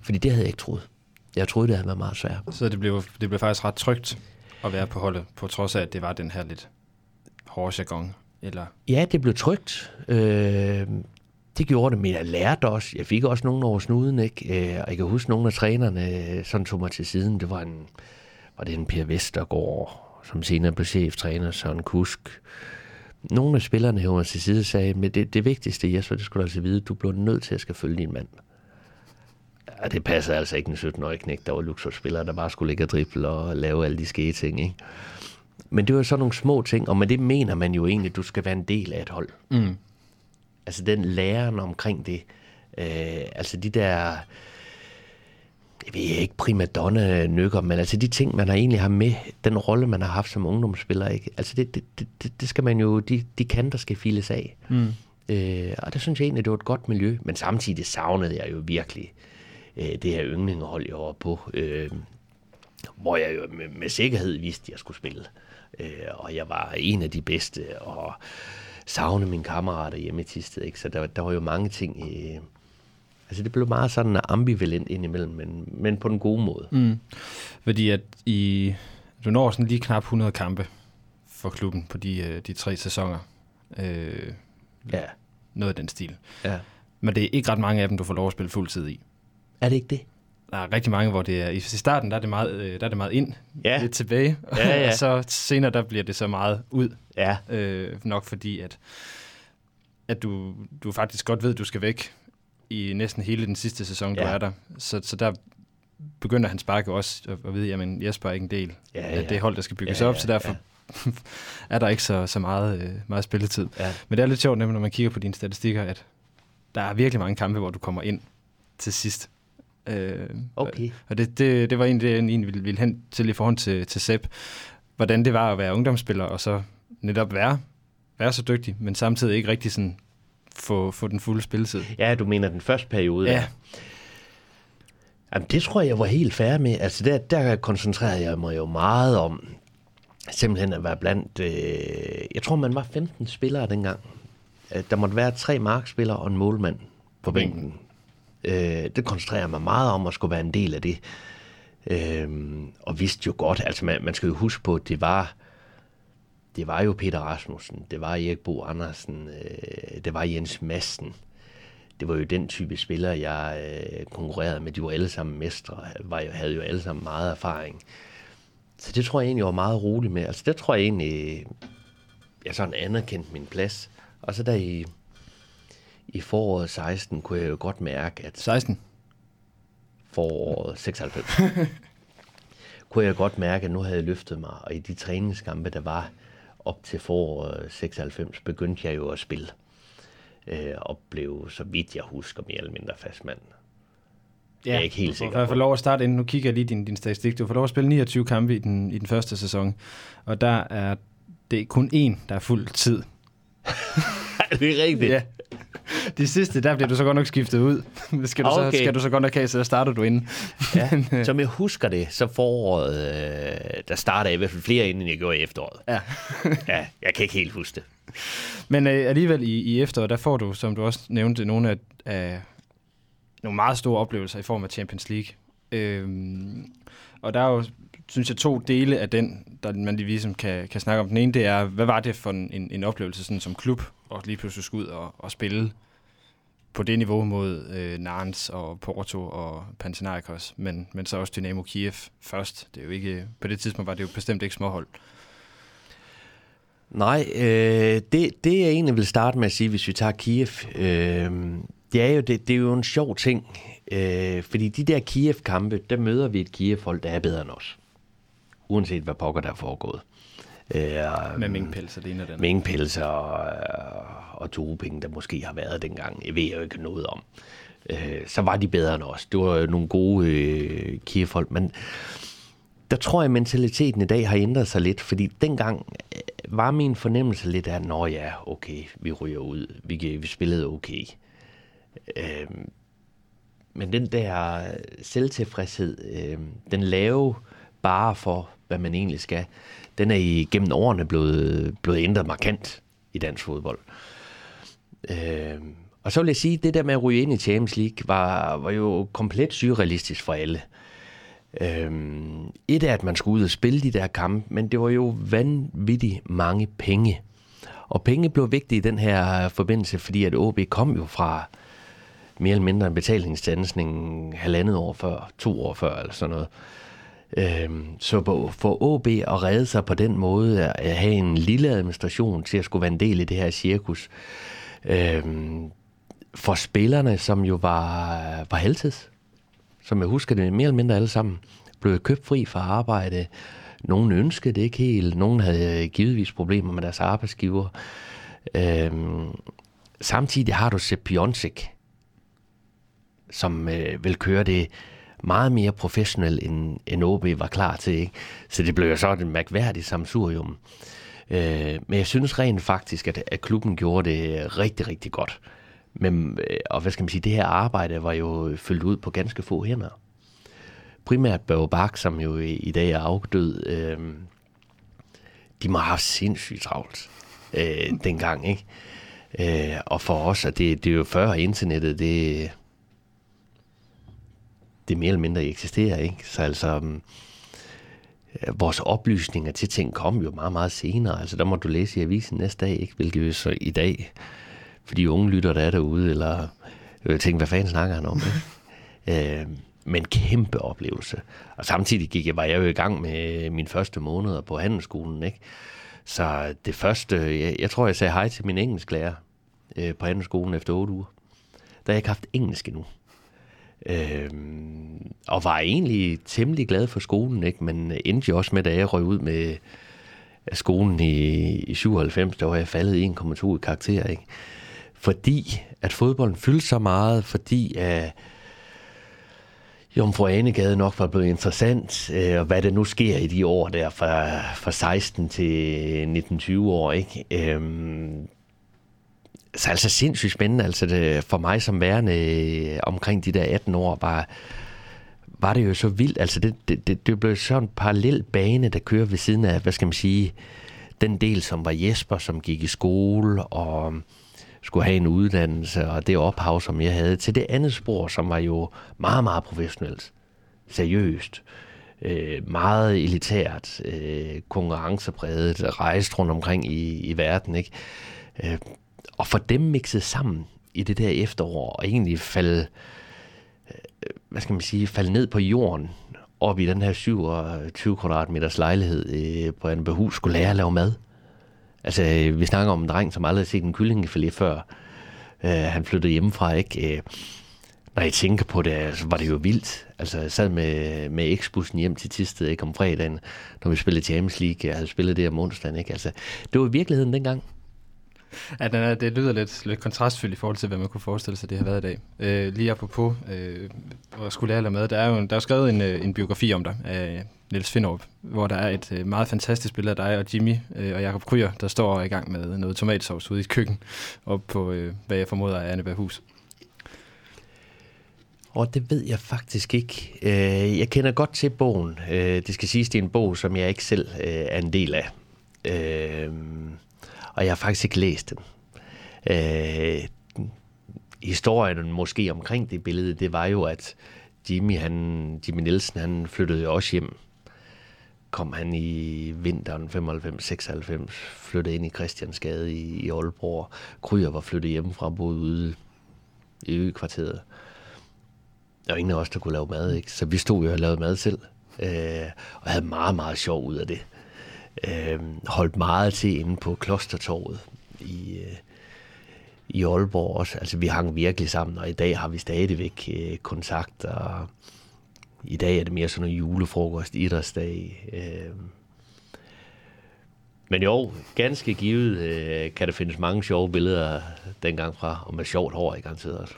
Fordi det havde jeg ikke troet. Jeg troede, det havde været meget svært. Så det blev, det blev faktisk ret trygt at være på holdet, på trods af, at det var den her lidt hårde jargon? Eller? Ja, det blev trygt. Øh, det gjorde det, men jeg lærte også. Jeg fik også nogen over snuden, ikke? Øh, og jeg kan huske, nogle af trænerne øh, sådan tog mig til siden. Det var en, var det en Per Vestergaard, som senere blev cheftræner, Søren Kusk. Nogle af spillerne hævde mig til side sagde, men det, det vigtigste, Jesper, det skulle du altså vide, du bliver nødt til at skal følge din mand. Ja, det passede altså ikke en 17-årig knæk, der var luksusspiller, der bare skulle ligge og drible og lave alle de skete ting, ikke? Men det var sådan nogle små ting, og med det mener man jo egentlig, at du skal være en del af et hold. Mm. Altså den læren omkring det. Øh, altså de der, jeg ved ikke, primadonna nykker, men altså de ting, man har egentlig har med, den rolle, man har haft som ungdomsspiller, ikke? Altså det, det, det, det skal man jo, de, de kanter skal files af. Mm. Øh, og det synes jeg egentlig, det var et godt miljø, men samtidig savnede jeg jo virkelig øh, det her yndlingehold, jeg var på, øh, hvor jeg jo med, med sikkerhed vidste, at jeg skulle spille. Øh, og jeg var en af de bedste, og savne mine kammerater hjemme i Tisted, ikke? Så der, der var jo mange ting i... Altså det blev meget sådan ambivalent indimellem, men, men på den gode måde. Mm. Fordi at i, du når sådan lige knap 100 kampe for klubben på de, øh, de tre sæsoner. Øh, ja. Noget af den stil. Ja. Men det er ikke ret mange af dem, du får lov at spille fuldtid i. Er det ikke det? Der er rigtig mange, hvor det er, i starten der er det meget, øh, der er det meget ind, ja. lidt tilbage, ja, ja. [LAUGHS] og så senere der bliver det så meget ud. Ja. Øh, nok fordi, at, at du, du faktisk godt ved, at du skal væk i næsten hele den sidste sæson, ja. du er der. Så, så der begynder hans sparke også at, at vide, at Jesper er ikke en del ja, ja. af det hold, der skal bygges ja, ja, op, så derfor ja. [LAUGHS] er der ikke så, så meget, øh, meget spilletid. Ja. Men det er lidt sjovt, nemlig, når man kigger på dine statistikker, at der er virkelig mange kampe, hvor du kommer ind til sidst. Øh, okay. Og det, det, det var egentlig det, jeg egentlig ville, ville hen til i forhold til, til Sepp. Hvordan det var at være ungdomsspiller, og så netop være, være så dygtig, men samtidig ikke rigtig sådan få, få den fulde spilletid. Ja, du mener den første periode. Ja. Jamen, det tror jeg, jeg var helt færdig med. Altså, der, der koncentrerede jeg mig jo meget om simpelthen at være blandt... Øh, jeg tror, man var 15 spillere dengang. Der måtte være tre markspillere og en målmand på bænken. Øh, det koncentrerer mig meget om at skulle være en del af det. Øh, og vidste jo godt, altså man, man skal jo huske på, at det var, det var jo Peter Rasmussen, det var Erik Bo Andersen, øh, det var Jens Madsen. Det var jo den type spillere, jeg øh, konkurrerede med. De var alle sammen mestre, var jo, havde jo alle sammen meget erfaring. Så det tror jeg egentlig, var meget rolig med. Altså det tror jeg egentlig, jeg sådan anerkendte min plads. Og så der i i foråret 16 kunne jeg jo godt mærke, at... 16? Foråret 96. [LAUGHS] kunne jeg godt mærke, at nu havde jeg løftet mig, og i de træningskampe, der var op til foråret 96, begyndte jeg jo at spille. Øh, og blev, så vidt jeg husker, mere eller mindre fastmand. Ja, jeg er ikke helt sikker. Jeg får lov at starte ind. Nu kigger jeg lige din, din statistik. Du får lov at spille 29 kampe i den, i den første sæson, og der er det kun én, der er fuld tid. [LAUGHS] er det rigtigt? Ja. [LAUGHS] De sidste, der bliver du så godt nok skiftet ud. [LAUGHS] Skal du, okay. så, skal du så godt nok have, så der starter du inden. Ja. [LAUGHS] Øh. Som jeg husker det, så foråret, øh, der starter jeg i hvert fald flere inden jeg gjorde i efteråret. Ja. ja, jeg kan ikke helt huske det. Men øh, alligevel i, i efteråret, der får du, som du også nævnte, nogle af, af nogle meget store oplevelser i form af Champions League. Øhm, og der er jo, synes jeg, to dele af den, der man lige ligesom kan, kan snakke om. Den ene, det er, hvad var det for en, en oplevelse sådan som klub, og lige pludselig skulle ud og, og spille på det niveau mod øh, Narns og Porto og Panathinaikos, men, men så også Dynamo Kiev først. Det er jo ikke, på det tidspunkt var det jo bestemt ikke småhold. Nej, øh, det, det jeg egentlig vil starte med at sige, hvis vi tager Kiev, øh, det, er jo, det, det er jo en sjov ting, øh, fordi de der Kiev-kampe, der møder vi et Kiev-hold, der er bedre end os. Uanset hvad pokker der er foregået. Øh, med minkpels og det ene den. Minkpels og, og doping, der måske har været dengang. Jeg ved jo ikke noget om. Øh, så var de bedre end os. Det var nogle gode øh, Kiev-hold, men der tror jeg, at mentaliteten i dag har ændret sig lidt, fordi dengang øh, var min fornemmelse lidt af, nå ja, okay, vi ryger ud, vi, vi spillede okay. Øh, men den der selvtilfredshed, øh, den lave bare for, hvad man egentlig skal, den er i gennem årene blevet, blevet ændret markant i dansk fodbold. Øh, og så vil jeg sige, at det der med at ryge ind i Champions League var, var jo komplet surrealistisk for alle. Øhm, et er, at man skulle ud og spille de der kampe, men det var jo vanvittigt mange penge. Og penge blev vigtige i den her forbindelse, fordi at OB kom jo fra mere eller mindre en betalingsdansning halvandet år før, to år før eller sådan noget. Øhm, så for OB at redde sig på den måde, at have en lille administration til at skulle være en del i det her cirkus, øh, for spillerne, som jo var, var halvtids, som jeg husker det mere eller mindre alle sammen, blev købt fri fra arbejde. Nogen ønskede det ikke helt, nogen havde givetvis problemer med deres arbejdsgiver. Øhm, samtidig har du Sepp Piontek, som øh, vil køre det meget mere professionel, end, end OB var klar til. Ikke? Så det blev jo så en mærkværdig samsurium. Øh, men jeg synes rent faktisk, at, at klubben gjorde det rigtig, rigtig godt. Men, øh, og hvad skal man sige, det her arbejde var jo fyldt ud på ganske få hænder. Primært Børge Bak, som jo i, i dag er afdød, øh, de må have haft sindssygt travlt øh, dengang, ikke? Øh, og for os, at det, det er jo før internettet, det, det mere eller mindre eksisterer, ikke? Så altså, øh, vores oplysninger til ting kom jo meget, meget senere. Altså, der må du læse i avisen næste dag, ikke? Hvilket jo så i dag, for de unge lytter, der er derude, eller jeg tænke, hvad fanden snakker han om, ikke? [LAUGHS] øh, men kæmpe oplevelse. Og samtidig gik jeg, var jeg jo i gang med mine første måneder på handelsskolen, ikke? Så det første, jeg, jeg tror, jeg sagde hej til min engelsklærer øh, på handelsskolen efter otte uger. Der har jeg ikke haft engelsk endnu. Øhm, og var egentlig temmelig glad for skolen, ikke? men endte jo også med, da jeg røg ud med skolen i, i 97, der var jeg faldet 1,2 i karakter. Ikke? Fordi at fodbolden fyldte så meget, fordi at Jomfru Anegade nok var blevet interessant, øh, og hvad det nu sker i de år der fra, fra 16 til 19-20 år. Ikke? Øhm, så altså sindssygt spændende, altså det, for mig som værende øh, omkring de der 18 år, bare, var det jo så vildt. Altså det, det, det, det blev sådan en parallel bane, der kører ved siden af, hvad skal man sige, den del, som var Jesper, som gik i skole og um, skulle have en uddannelse, og det ophav, som jeg havde, til det andet spor, som var jo meget, meget professionelt, seriøst, øh, meget elitært, øh, konkurrencepræget, rejst rundt omkring i, i verden, ikke? Øh, og få dem mixet sammen i det der efterår, og egentlig falde, øh, hvad skal man sige, falde ned på jorden, op i den her 27 kvadratmeters lejlighed øh, på behus, skulle lære at lave mad. Altså, øh, vi snakker om en dreng, som aldrig har set en kyllingefilet før. Øh, han flyttede hjemmefra, ikke? Uh, når jeg tænker på det, så var det jo vildt. Altså, jeg sad med, med eksbussen hjem til Tisted, ikke? Om fredagen, når vi spillede Champions League. Jeg havde spillet det om onsdagen, ikke? Altså, det var i virkeligheden dengang. [LAUGHS] at den er, det lyder lidt, lidt kontrastfyldt i forhold til, hvad man kunne forestille sig, det har været i dag. Øh, lige apropos, øh, hvor skulle lære med, der er jo der er skrevet en, øh, en biografi om dig af Niels Finderup, hvor der er et øh, meget fantastisk billede af dig og Jimmy øh, og Jakob Kryer, der står i gang med noget tomatsovs ude i køkken, op på, øh, hvad jeg formoder er Anneberg Hus. Og det ved jeg faktisk ikke. Øh, jeg kender godt til bogen. Det skal siges, det er en bog, som jeg ikke selv er en del af og jeg har faktisk ikke læst den. Øh, historien måske omkring det billede, det var jo, at Jimmy, han, Jimmy Nielsen, han flyttede jo også hjem. Kom han i vinteren 95-96, flyttede ind i Christiansgade i, i Aalborg. Kryer var flyttet hjemmefra, boede ude i økvarteret. Der var ingen af os, der kunne lave mad, ikke? Så vi stod jo og lavede mad selv. Øh, og havde meget, meget sjov ud af det. Øh, holdt meget til inde på Klostertorvet i, øh, i Aalborg også. Altså, vi hang virkelig sammen, og i dag har vi stadigvæk øh, kontakt, og i dag er det mere sådan en julefrokost, idrætsdag. Øh. Men jo, ganske givet øh, kan der findes mange sjove billeder dengang fra, og med sjovt hår i garanteret også.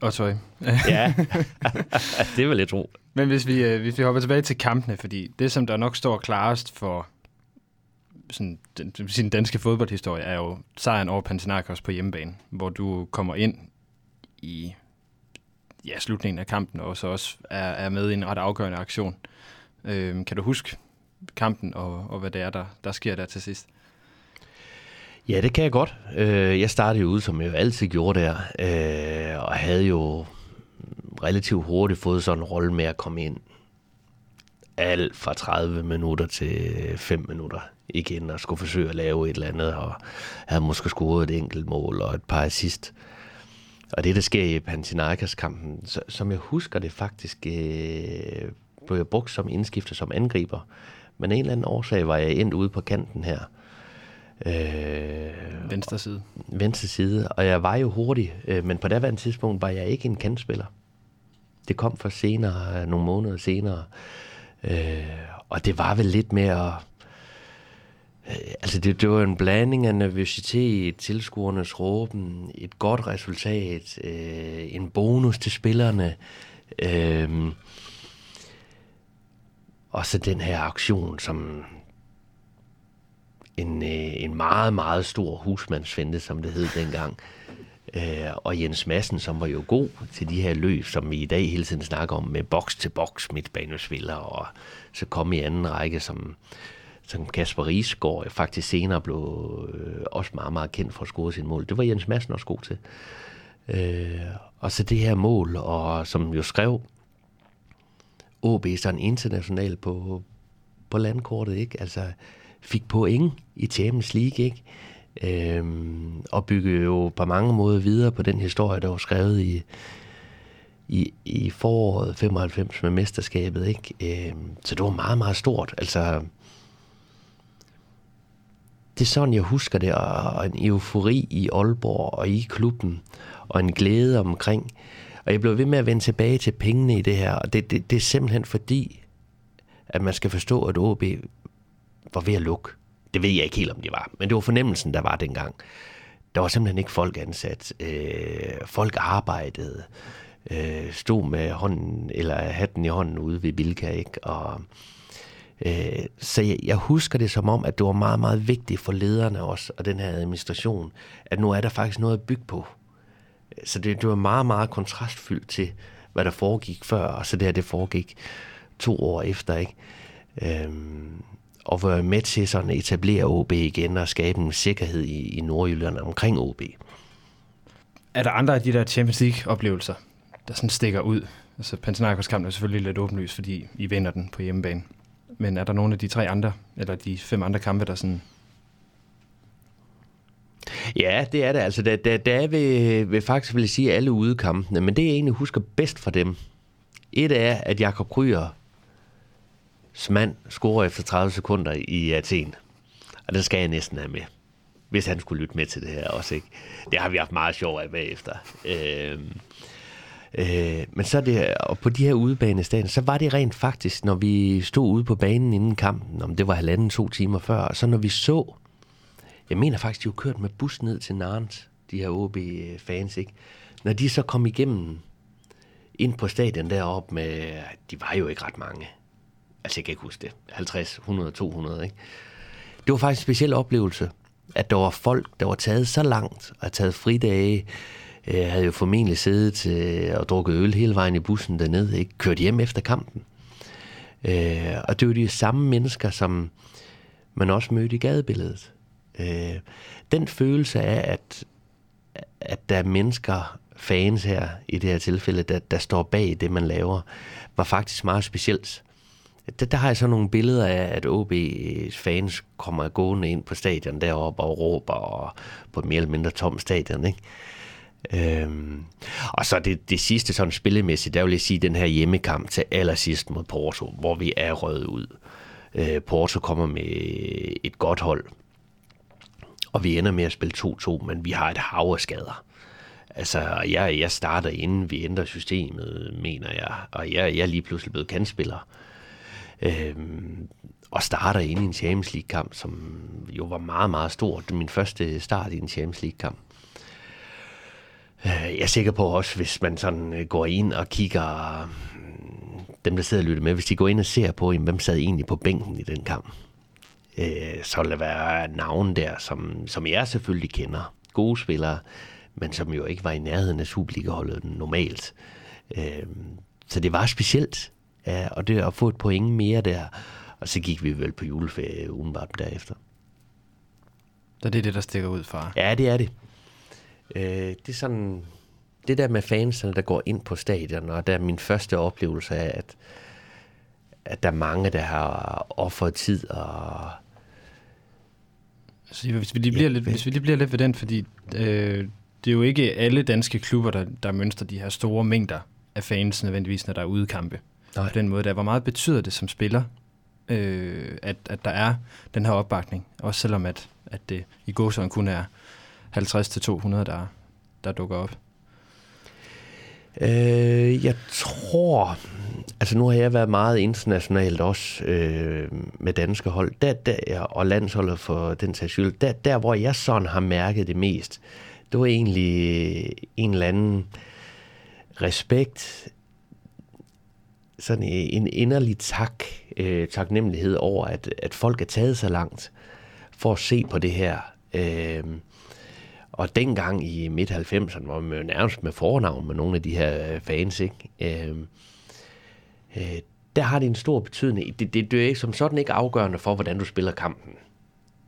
Og tøj. [LAUGHS] ja, det vil jeg tro. Men hvis vi, øh, hvis vi hopper tilbage til kampene, fordi det, som der nok står klarest for sådan, den, sin danske fodboldhistorie, er jo sejren over Panathinaikos på hjemmebane, hvor du kommer ind i ja, slutningen af kampen, og så også er, er med i en ret afgørende aktion. Øh, kan du huske kampen, og, og hvad det er, der, der sker der til sidst? Ja, det kan jeg godt. Øh, jeg startede jo ud, som jeg jo altid gjorde der, øh, og havde jo relativt hurtigt fået sådan en rolle med at komme ind alt fra 30 minutter til 5 minutter igen og skulle forsøge at lave et eller andet, og havde måske scoret et enkelt mål og et par assist. Og det, der sker i Panathinaikos-kampen, som jeg husker det faktisk, øh, blev jeg brugt som indskifter som angriber. Men en eller anden årsag var jeg endt ude på kanten her. Øh, venstre side. Venstre side, og jeg var jo hurtig, øh, men på daværende tidspunkt var jeg ikke en kantspiller. Det kom for senere, nogle måneder senere. Øh, og det var vel lidt mere Øh, altså det, det var en blanding af nervøsitet, tilskuernes råben, et godt resultat, øh, en bonus til spillerne, øh, og så den her aktion, som en, øh, en meget, meget stor husmandsfinde, som det hed dengang. Øh, og Jens Madsen, som var jo god til de her løb, som vi i dag hele tiden snakker om, med boks til boks midtbanespillere, og så kom i anden række som som Kasper Riesgaard faktisk senere blev øh, også meget, meget kendt for at score sin mål. Det var Jens Madsen også god til. Øh, og så det her mål, og som jo skrev OB sådan international på, på landkortet, ikke? Altså fik point i Champions League, ikke? Øhm, og bygge jo på mange måder videre på den historie, der var skrevet i, i, i foråret 95 med mesterskabet, ikke? Øhm, så det var meget, meget stort. Altså, det er sådan, jeg husker det, og en eufori i Aalborg og i klubben, og en glæde omkring. Og jeg blev ved med at vende tilbage til pengene i det her, og det, det, det er simpelthen fordi, at man skal forstå, at OB var ved at lukke. Det ved jeg ikke helt, om det var, men det var fornemmelsen, der var dengang. Der var simpelthen ikke folk ansat. Øh, folk arbejdede, øh, stod med hånden, eller hatten i hånden ude ved Bilka, ikke? Og Øh, Øh, så jeg, jeg husker det som om, at det var meget, meget vigtigt for lederne også, og den her administration, at nu er der faktisk noget at bygge på. Så det, det var meget, meget kontrastfyldt til, hvad der foregik før, og så det her, det foregik to år efter, ikke? Øhm, og var med til sådan at etablere OB igen og skabe en sikkerhed i, i Nordjylland omkring OB. Er der andre af de der Champions League-oplevelser, der sådan stikker ud? Altså Panathinaikos kamp er selvfølgelig lidt åbenlyst, fordi I vinder den på hjemmebane. Men er der nogle af de tre andre, eller de fem andre kampe, der sådan... Ja, det er det. Altså, der, der, der er ved, ved faktisk vil jeg sige alle udekampene, men det jeg egentlig husker bedst fra dem, et er, at Jakob Kryer mand scorer efter 30 sekunder i Athen. Og det skal jeg næsten have med. Hvis han skulle lytte med til det her også, ikke? Det har vi haft meget sjov af bagefter. Øh, Øh, men så det, og på de her udebanestadion, så var det rent faktisk, når vi stod ude på banen inden kampen, om det var halvanden, to timer før, og så når vi så, jeg mener faktisk, de var kørt med bus ned til Narns, de her OB-fans, ikke? Når de så kom igennem ind på stadion deroppe med, de var jo ikke ret mange. Altså, jeg kan ikke huske det. 50, 100, 200, ikke? Det var faktisk en speciel oplevelse, at der var folk, der var taget så langt og taget fridage, øh, havde jo formentlig siddet øh, og drukket øl hele vejen i bussen dernede, ikke? kørt hjem efter kampen. Øh, og det var de samme mennesker, som man også mødte i gadebilledet. Øh, den følelse af, at, at der er mennesker fans her, i det her tilfælde, der, der står bag det, man laver, var faktisk meget specielt. Der, der har jeg så nogle billeder af, at OB's fans kommer gående ind på stadion deroppe og råber og på et mere eller mindre tom stadion, ikke? Øhm, og så det, det sidste sådan spillemæssigt, der vil jeg sige den her hjemmekamp til allersidst mod Porto, hvor vi er røget ud. Øh, Porto kommer med et godt hold, og vi ender med at spille 2-2, men vi har et hav af skader. Altså, jeg, jeg starter inden vi ændrer systemet, mener jeg, og jeg, jeg er lige pludselig blevet kandspiller. Øhm, og starter ind i en Champions League-kamp, som jo var meget, meget stor. Min første start i en Champions League-kamp. Øh, jeg er sikker på også, hvis man sådan øh, går ind og kigger, mm, dem der sidder og lytter med, hvis de går ind og ser på, hvem sad egentlig på bænken i den kamp, øh, så vil der være navne der, som, som jeg selvfølgelig kender. Gode spillere, men som jo ikke var i nærheden af Superliga-holdet normalt. Så det var specielt, og det at få et point mere der, og så gik vi vel på juleferie udenbart derefter. Så det er det, der stikker ud fra? Ja, det er det. Øh, det er sådan, det der med fansene, der går ind på stadion, og der er min første oplevelse af, at, at der er mange, der har offeret tid og... Så hvis vi lige bliver, ja, lidt, hvis vi lige bliver lidt ved den, fordi øh, det er jo ikke alle danske klubber, der, der mønster de her store mængder af fans nødvendigvis, når der er ude kampe. Nej. På den måde der. Hvor meget betyder det som spiller, øh, at, at der er den her opbakning? Også selvom at, at det i gåsøjne kun er 50-200, der, der dukker op? Øh, jeg tror, altså nu har jeg været meget internationalt også øh, med danske hold, der, der, og landsholdet for den sags skyld, der, der hvor jeg sådan har mærket det mest, det var egentlig en eller anden respekt, sådan en inderlig tak, øh, taknemmelighed over, at, at folk er taget så langt for at se på det her. Øh, og dengang i midt-90'erne var man jo nærmest med fornavn med nogle af de her øh, fans, ikke? Øh, øh, der har det en stor betydning. Det, det, det er som sådan ikke afgørende for, hvordan du spiller kampen.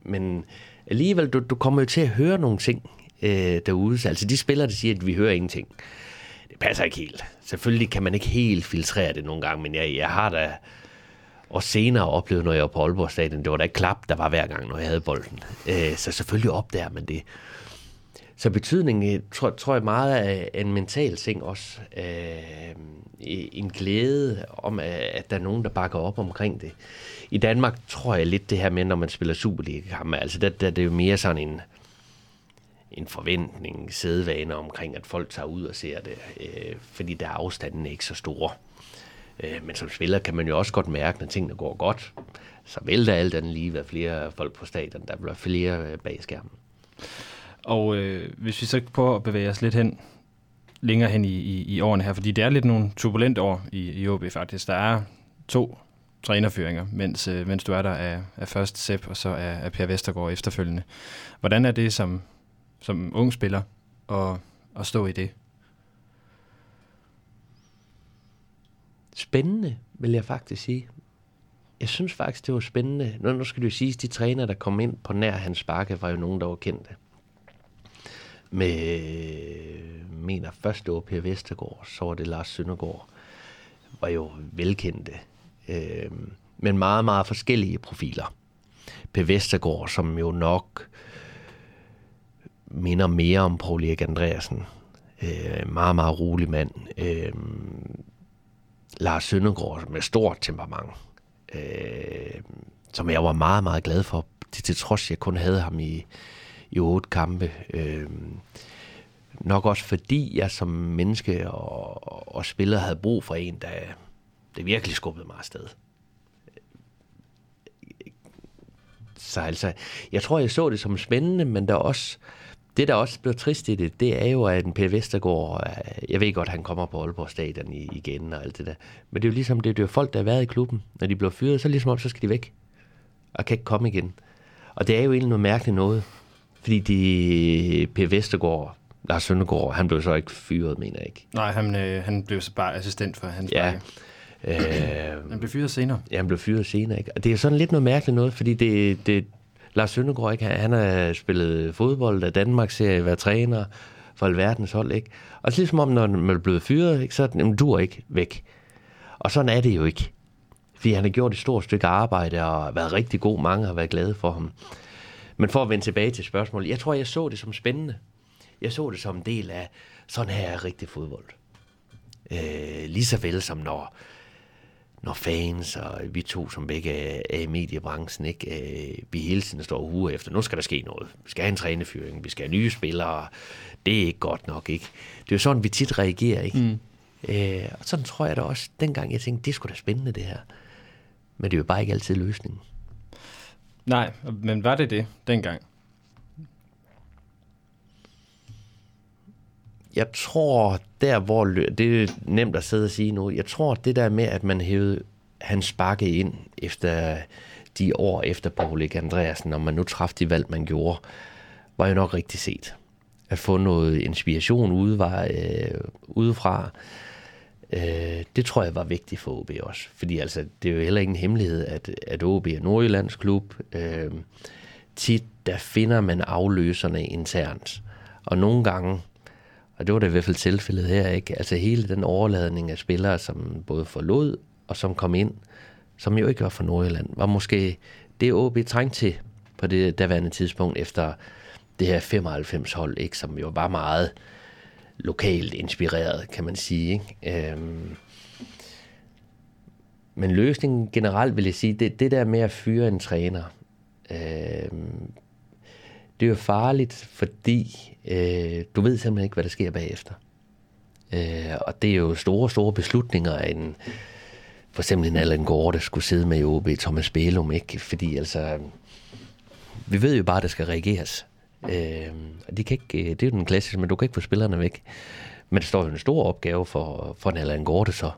Men alligevel, du, du kommer jo til at høre nogle ting øh, derude. Altså de spillere, der siger, at vi hører ingenting. Det passer ikke helt. Selvfølgelig kan man ikke helt filtrere det nogle gange, men jeg, jeg har da og senere oplevet, når jeg var på Aalborg Stadion, det var da ikke klap, der var hver gang, når jeg havde bolden. Øh, så selvfølgelig opdager man det. Så betydningen øh, tror, tror jeg meget er en mental ting også. Øh, en glæde om, at der er nogen, der bakker op omkring det. I Danmark tror jeg lidt det her med, når man spiller Superliga-kampe, altså der, der, det er jo mere sådan en, en forventning, sædvaner omkring, at folk tager ud og ser det, øh, fordi der er afstanden ikke så store. Øh, men som spiller kan man jo også godt mærke, når tingene går godt, så vil der alt andet lige være flere folk på stadion, der bliver flere øh, bag skærmen. Og øh, hvis vi så prøver at bevæge os lidt hen, længere hen i, i, i årene her, fordi det er lidt nogle turbulente år i, i OB faktisk. Der er to trænerføringer, mens, øh, mens du er der af, af først Sepp og så af, af Per Vestergaard efterfølgende. Hvordan er det som, som ung spiller at, at stå i det? Spændende, vil jeg faktisk sige. Jeg synes faktisk, det var spændende. Nu, nu skal du sige, at de træner, der kom ind på nær hans bakke, var jo nogen, der var kendte med, mener første var Per Vestergaard, så var det Lars Søndergaard, var jo velkendte, øh, men meget, meget forskellige profiler. Per Vestergaard, som jo nok minder mere om Paul Erik Andreasen. Øh, meget, meget rolig mand. Øh, Lars Søndergaard med stort temperament, øh, som jeg var meget, meget glad for, til, til trods jeg kun havde ham i, i otte kampe. Øh, nok også fordi jeg som menneske og, og spiller havde brug for en, der det virkelig skubbede mig afsted. Så altså, jeg tror, jeg så det som spændende, men der også, det, der også blev trist i det, det er jo, at en Per Vestergaard, øh, jeg ved godt, han kommer på Aalborg Stadion igen og alt det der, men det er jo ligesom, det, det er folk, der har været i klubben. Når de bliver fyret, så ligesom om, så skal de væk og kan ikke komme igen. Og det er jo egentlig noget mærkeligt noget. Fordi de, Per Vestergaard, Lars Søndergaard, han blev så ikke fyret, mener jeg ikke. Nej, han, øh, han blev så bare assistent for hans ja. Øh, han blev fyret senere. Ja, han blev fyret senere. Ikke? Og det er sådan lidt noget mærkeligt noget, fordi det, det, Lars Søndergaard, ikke? han har spillet fodbold, da Danmark ser være træner, for alverdens hold, ikke? Og så ligesom om, når man er blevet fyret, ikke, så er den, du er ikke væk. Og sådan er det jo ikke. Fordi han har gjort et stort stykke arbejde og været rigtig god. Mange har været glade for ham. Men for at vende tilbage til spørgsmålet, jeg tror, jeg så det som spændende. Jeg så det som en del af, sådan her er rigtig fodbold. Øh, lige så vel som når, når fans og vi to, som begge er i mediebranchen, ikke, øh, vi hele tiden står uge efter, nu skal der ske noget. Vi skal have en trænefyring, vi skal have nye spillere. Det er ikke godt nok, ikke? Det er jo sådan, vi tit reagerer, ikke? Mm. Øh, og sådan tror jeg da også, dengang jeg tænkte, det skulle da spændende det her. Men det er jo bare ikke altid løsningen. Nej, men var det det dengang? Jeg tror, der hvor, det er nemt at sidde og sige nu, jeg tror, det der med, at man hævede hans bakke ind efter de år efter Paul Erik Andreasen, når man nu træffede de valg, man gjorde, var jo nok rigtig set. At få noget inspiration udefra, øh, udefra Øh, det tror jeg var vigtigt for OB også. Fordi altså, det er jo heller ingen hemmelighed, at, at OB er Nordjyllands klub. Øh, tit der finder man afløserne internt. Og nogle gange, og det var da i hvert fald tilfældet her, ikke? altså hele den overladning af spillere, som både forlod og som kom ind, som jo ikke var fra Nordjylland, var måske det OB trængte til på det daværende tidspunkt efter det her 95 hold, ikke? som jo var meget lokalt inspireret, kan man sige. Ikke? Øhm, men løsningen generelt vil jeg sige, det, det der med at fyre en træner, øhm, det er jo farligt, fordi øh, du ved simpelthen ikke, hvad der sker bagefter. Øh, og det er jo store, store beslutninger, en, for eksempel en Allan Gård, der skulle sidde med i OB, Thomas Bælum, ikke? Fordi altså, vi ved jo bare, at der skal reageres. Øh, de kan ikke, det er jo den klassiske, men du kan ikke få spillerne væk. Men det står jo en stor opgave for, for en Allan Gorte så.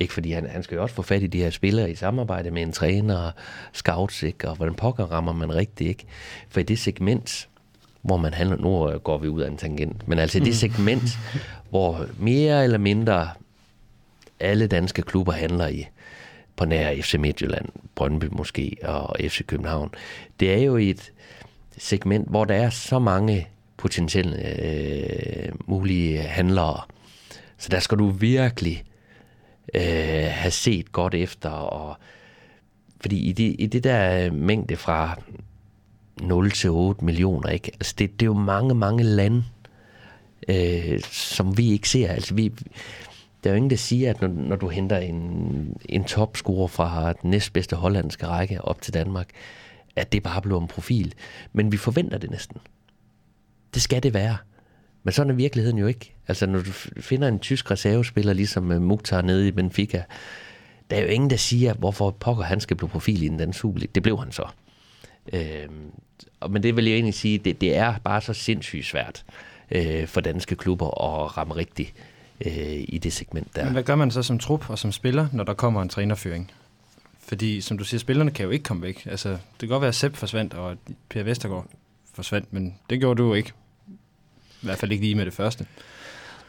Ikke fordi han, han skal jo også få fat i de her spillere i samarbejde med en træner, scouts, ikke? og hvordan pokker rammer man rigtigt, ikke? For i det segment, hvor man handler, nu går vi ud af en tangent, men altså i det mm. segment, hvor mere eller mindre alle danske klubber handler i, på nær FC Midtjylland, Brøndby måske, og FC København, det er jo et, segment, hvor der er så mange potentielle øh, mulige handlere. Så der skal du virkelig øh, have set godt efter. Og, fordi i det, i det der mængde fra 0 til 8 millioner, ikke? Altså det, det er jo mange, mange lande, øh, som vi ikke ser. Altså vi, der er jo ingen, der siger, at når, når du henter en, en topscorer fra den næstbedste hollandske række op til Danmark, at det bare blev en profil. Men vi forventer det næsten. Det skal det være. Men sådan er virkeligheden jo ikke. Altså, når du finder en tysk reservespiller, ligesom øh, Mukhtar nede i Benfica, der er jo ingen, der siger, hvorfor pokker han skal blive profil i den Superliga. Det blev han så. Øh, men det vil jeg egentlig sige, det, det er bare så sindssygt svært øh, for danske klubber at ramme rigtigt øh, i det segment der. Men hvad gør man så som trup og som spiller, når der kommer en trænerføring? Fordi, som du siger, spillerne kan jo ikke komme væk. Altså, det kan godt være, at Sepp forsvandt, og Per Vestergaard forsvandt, men det gjorde du ikke. I hvert fald ikke lige med det første.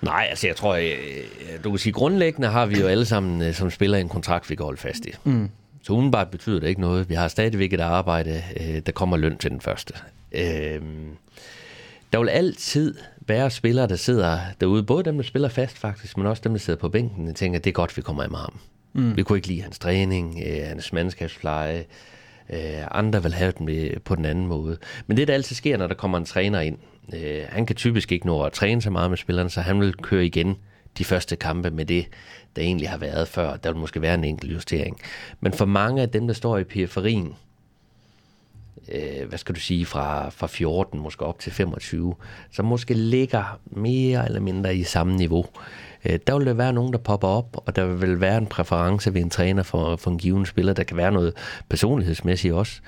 Nej, altså jeg tror, jeg, øh, du kan sige, grundlæggende har vi jo alle sammen øh, som spiller en kontrakt, vi kan holde fast i. Mm. Så udenbart betyder det ikke noget. Vi har stadigvæk et arbejde, øh, der kommer løn til den første. Der vil altid være spillere, der sidder derude, både dem, der spiller fast faktisk, men også dem, der sidder på bænken, og tænker, det er godt, vi kommer af med ham. Mm. Vi kunne ikke lide hans træning, øh, hans mandskabspleje. Øh, andre vil have den på den anden måde. Men det, der altid sker, når der kommer en træner ind, øh, han kan typisk ikke nå at træne så meget med spillerne, så han vil køre igen de første kampe med det, der egentlig har været før. Der vil måske være en enkelt justering. Men for mange af dem, der står i periferien, øh, hvad skal du sige, fra, fra 14 måske op til 25, som måske ligger mere eller mindre i samme niveau, øh, der vil være nogen, der popper op, og der vil være en præference ved en træner for, for en given spiller. Der kan være noget personlighedsmæssigt også.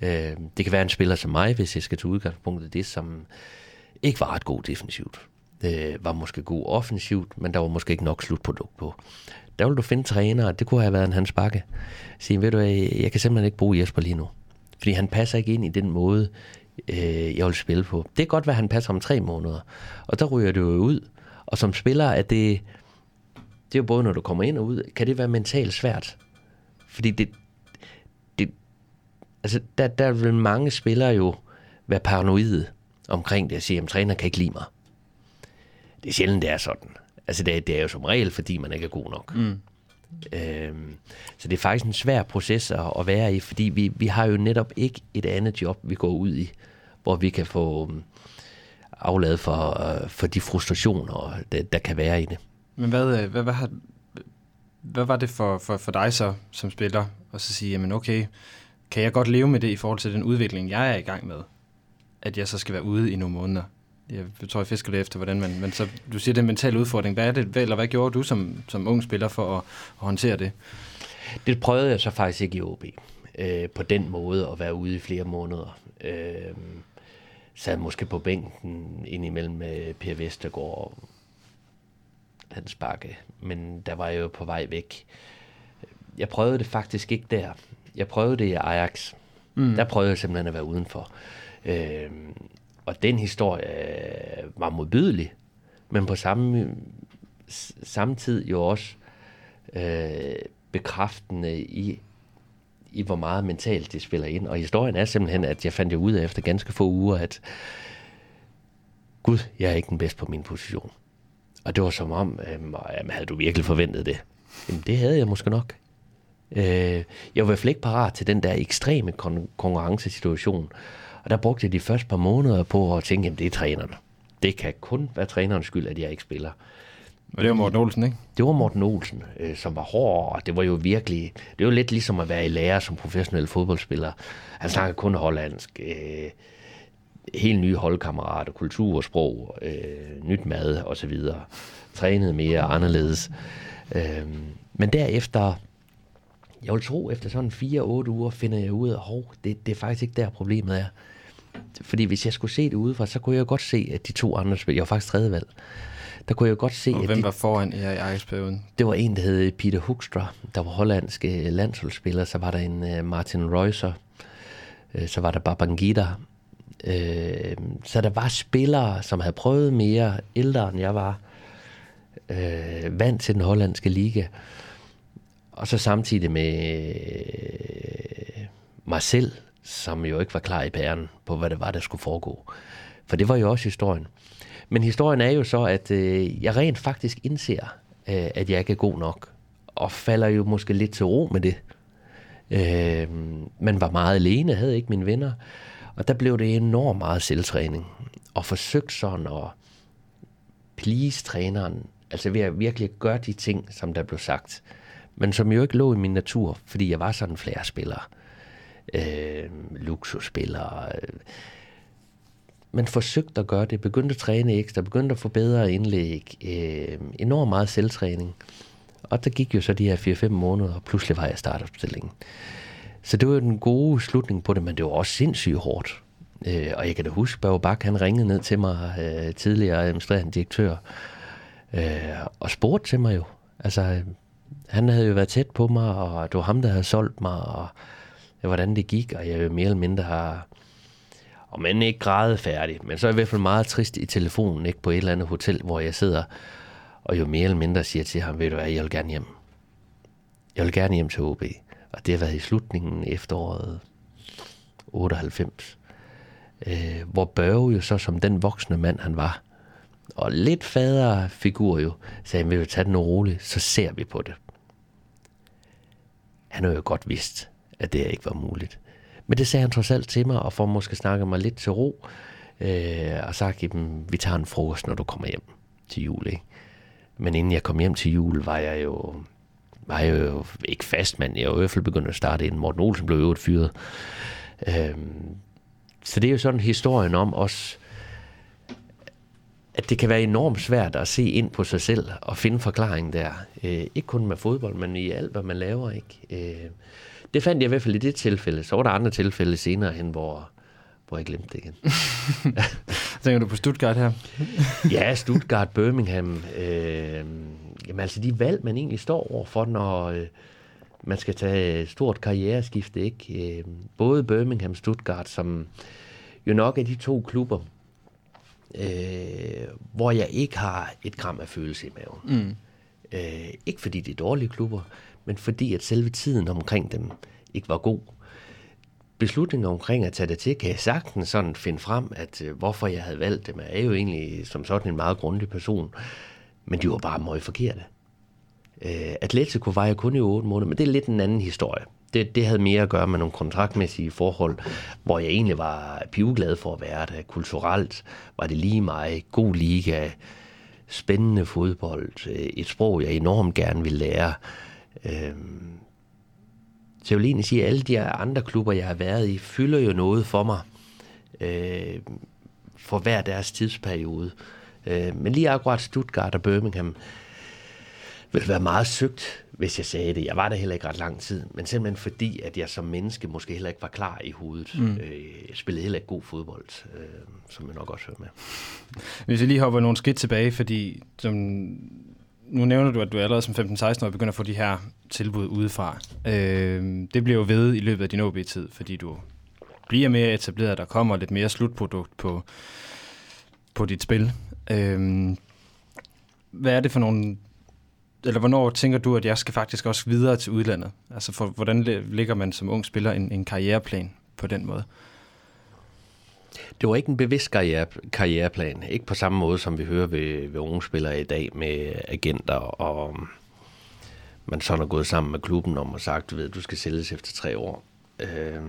Øh, det kan være en spiller som mig, hvis jeg skal tage udgangspunkt i det, som ikke var et god defensivt. Det var måske god offensivt, men der var måske ikke nok slutprodukt på. Der vil du finde trænere, det kunne have været en Hans Bakke. Sige, ved du jeg kan simpelthen ikke bruge Jesper lige nu. Fordi han passer ikke ind i den måde, øh, jeg vil spille på. Det er godt hvad han passer om tre måneder. Og der ryger det jo ud. Og som spiller er det, det er jo både, når du kommer ind og ud, kan det være mentalt svært. Fordi det, det altså der, der vil mange spillere jo være paranoide omkring det og sige, at træner kan ikke lide mig. det er sjældent, det er sådan. Altså, det er, det er jo som regel, fordi man ikke er god nok. Mm. Øhm, så det er faktisk en svær proces at, at være i, fordi vi, vi har jo netop ikke et andet job, vi går ud i, hvor vi kan få afladet for, uh, for de frustrationer, der, der kan være i det. Men hvad, øh, hvad, hvad, har, hvad var det for, for, for dig så som spiller, at så sige, jamen okay, kan jeg godt leve med det i forhold til den udvikling, jeg er i gang med? At jeg så skal være ude i nogle måneder? Jeg tror, jeg fisker lidt efter, hvordan man... Men så, du siger, det er en mental udfordring. Hvad er det, eller hvad gjorde du som, som ung spiller for at, at håndtere det? Det prøvede jeg så faktisk ikke i OB. Øh, på den måde at være ude i flere måneder. Øh, sad måske på bænken indimellem med Per Vestergaard og Hans Bakke. Men der var jeg jo på vej væk. Jeg prøvede det faktisk ikke der. Jeg prøvede det i Ajax. Mm. Der prøvede jeg simpelthen at være udenfor. Øh, og den historie var modbydelig, men på samme, tid jo også øh, bekræftende i, i, hvor meget mentalt det spiller ind. Og historien er simpelthen, at jeg fandt jo ud af efter ganske få uger, at Gud, jeg er ikke den bedste på min position. Og det var som om, øh, jamen, havde du virkelig forventet det? Jamen, det havde jeg måske nok. Øh, jeg var i hvert fald ikke parat til den der ekstreme kon- konkurrencesituation. Og der brugte jeg de første par måneder på at tænke, jamen det er træneren. Det kan kun være trænerens skyld, at jeg ikke spiller. Og det var Morten Olsen, ikke? Det var Morten Olsen, øh, som var hård, og det var jo virkelig... Det var lidt ligesom at være i lære som professionel fodboldspiller. Han snakkede kun hollandsk, øh, helt nye holdkammerater, kultur og sprog, øh, nyt mad og så videre. Trænede mere anderledes. Øh, men derefter, jeg vil tro, efter sådan 4-8 uger, finder jeg ud af, at det, det er faktisk ikke der problemet er. Fordi hvis jeg skulle se det udefra, så kunne jeg godt se, at de to andre spillere, jeg var faktisk tredje valg, der kunne jeg godt se, og at hvem de, var foran i Ajax-perioden? det var en, der hed Peter Hoekstra, der var hollandsk øh, landsholdsspiller, så var der en uh, Martin Reuser, uh, så var der Babangida. Uh, så der var spillere, som havde prøvet mere, ældre end jeg var, vant til den hollandske liga. Og så samtidig med mig selv, som jo ikke var klar i pæren på, hvad det var, der skulle foregå. For det var jo også historien. Men historien er jo så, at øh, jeg rent faktisk indser, øh, at jeg ikke er god nok. Og falder jo måske lidt til ro med det. Øh, man var meget alene, havde ikke mine venner. Og der blev det enormt meget selvtræning. Og forsøgt sådan at please træneren. Altså ved at virkelig gøre de ting, som der blev sagt. Men som jo ikke lå i min natur, fordi jeg var sådan en flere spiller. Øh, luksusspiller. Øh, men forsøgte at gøre det, begyndte at træne ekstra, begyndte at få bedre indlæg, øh, enormt meget selvtræning. Og der gik jo så de her 4-5 måneder, og pludselig var jeg startopstillingen. Så det var jo den gode slutning på det, men det var også sindssygt hårdt. Øh, og jeg kan da huske, Børge Bak, han ringede ned til mig, øh, tidligere administrerende direktør, øh, og spurgte til mig jo. Altså, han havde jo været tæt på mig, og det var ham, der havde solgt mig, og hvordan det gik, og jeg jo mere eller mindre har og man ikke græde færdig, men så er jeg i hvert fald meget trist i telefonen, ikke på et eller andet hotel, hvor jeg sidder, og jo mere eller mindre siger til ham, ved du hvad, jeg vil gerne hjem. Jeg vil gerne hjem til OB. Og det har været i slutningen efteråret 98, øh, hvor Børge jo så som den voksne mand han var, og lidt faderfigur jo, sagde, vil vi tage den roligt, så ser vi på det. Han har jo godt vidst, at det ikke var muligt. Men det sagde han trods alt til mig, og for måske snakke mig lidt til ro, øh, og sagt, at vi tager en frokost, når du kommer hjem til jul. Ikke? Men inden jeg kom hjem til jul, var jeg jo, var jeg jo ikke fast, men jeg var i hvert fald begyndt at starte inden Morten Olsen blev øvrigt fyret. Øh, så det er jo sådan historien om os, at det kan være enormt svært at se ind på sig selv og finde forklaringen der. Øh, ikke kun med fodbold, men i alt, hvad man laver. ikke. Øh, det fandt jeg i hvert fald i det tilfælde. Så var der andre tilfælde senere hen, hvor, hvor jeg glemte det igen. [LAUGHS] Tænker du på Stuttgart her? [LAUGHS] ja, Stuttgart, Birmingham. Øh, jamen altså de valg, man egentlig står overfor, når øh, man skal tage et stort karriereskifte. Ikke? Øh, både Birmingham og Stuttgart, som jo nok er de to klubber, øh, hvor jeg ikke har et gram af følelse i maven. Mm. Øh, ikke fordi det er dårlige klubber, men fordi at selve tiden omkring dem ikke var god. beslutningen omkring at tage det til, kan jeg sagtens sådan finde frem, at øh, hvorfor jeg havde valgt dem. Jeg er jo egentlig som sådan en meget grundig person, men de var bare meget forkerte. Øh, Atletico var jeg kun i 8 måneder, men det er lidt en anden historie. Det, det havde mere at gøre med nogle kontraktmæssige forhold, hvor jeg egentlig var pivglad for at være der. Kulturelt var det lige mig. God liga, spændende fodbold, øh, et sprog, jeg enormt gerne ville lære. Øh, så jeg vil egentlig sige, at alle de andre klubber, jeg har været i, fylder jo noget for mig øh, for hver deres tidsperiode. Øh, men lige akkurat Stuttgart og Birmingham ville være meget søgt, hvis jeg sagde det. Jeg var der heller ikke ret lang tid, men simpelthen fordi, at jeg som menneske måske heller ikke var klar i hovedet. Mm. Øh, jeg spillede heller ikke god fodbold, øh, som jeg nok også hører med. Hvis vi lige hopper nogle skridt tilbage, fordi som nu nævner du, at du allerede som 15-16 år begynder at få de her tilbud udefra. Øh, det bliver jo ved i løbet af din OB-tid, fordi du bliver mere etableret, der kommer lidt mere slutprodukt på, på dit spil. Øh, hvad er det for nogle eller hvornår tænker du, at jeg skal faktisk også videre til udlandet? Altså, for, hvordan ligger man som ung spiller en, en karriereplan på den måde? Det var ikke en bevidst karriere, karriereplan. Ikke på samme måde, som vi hører ved, ved unge spillere i dag med agenter, og man sådan er gået sammen med klubben om og sagt, du ved, du skal sælges efter tre år. Øh,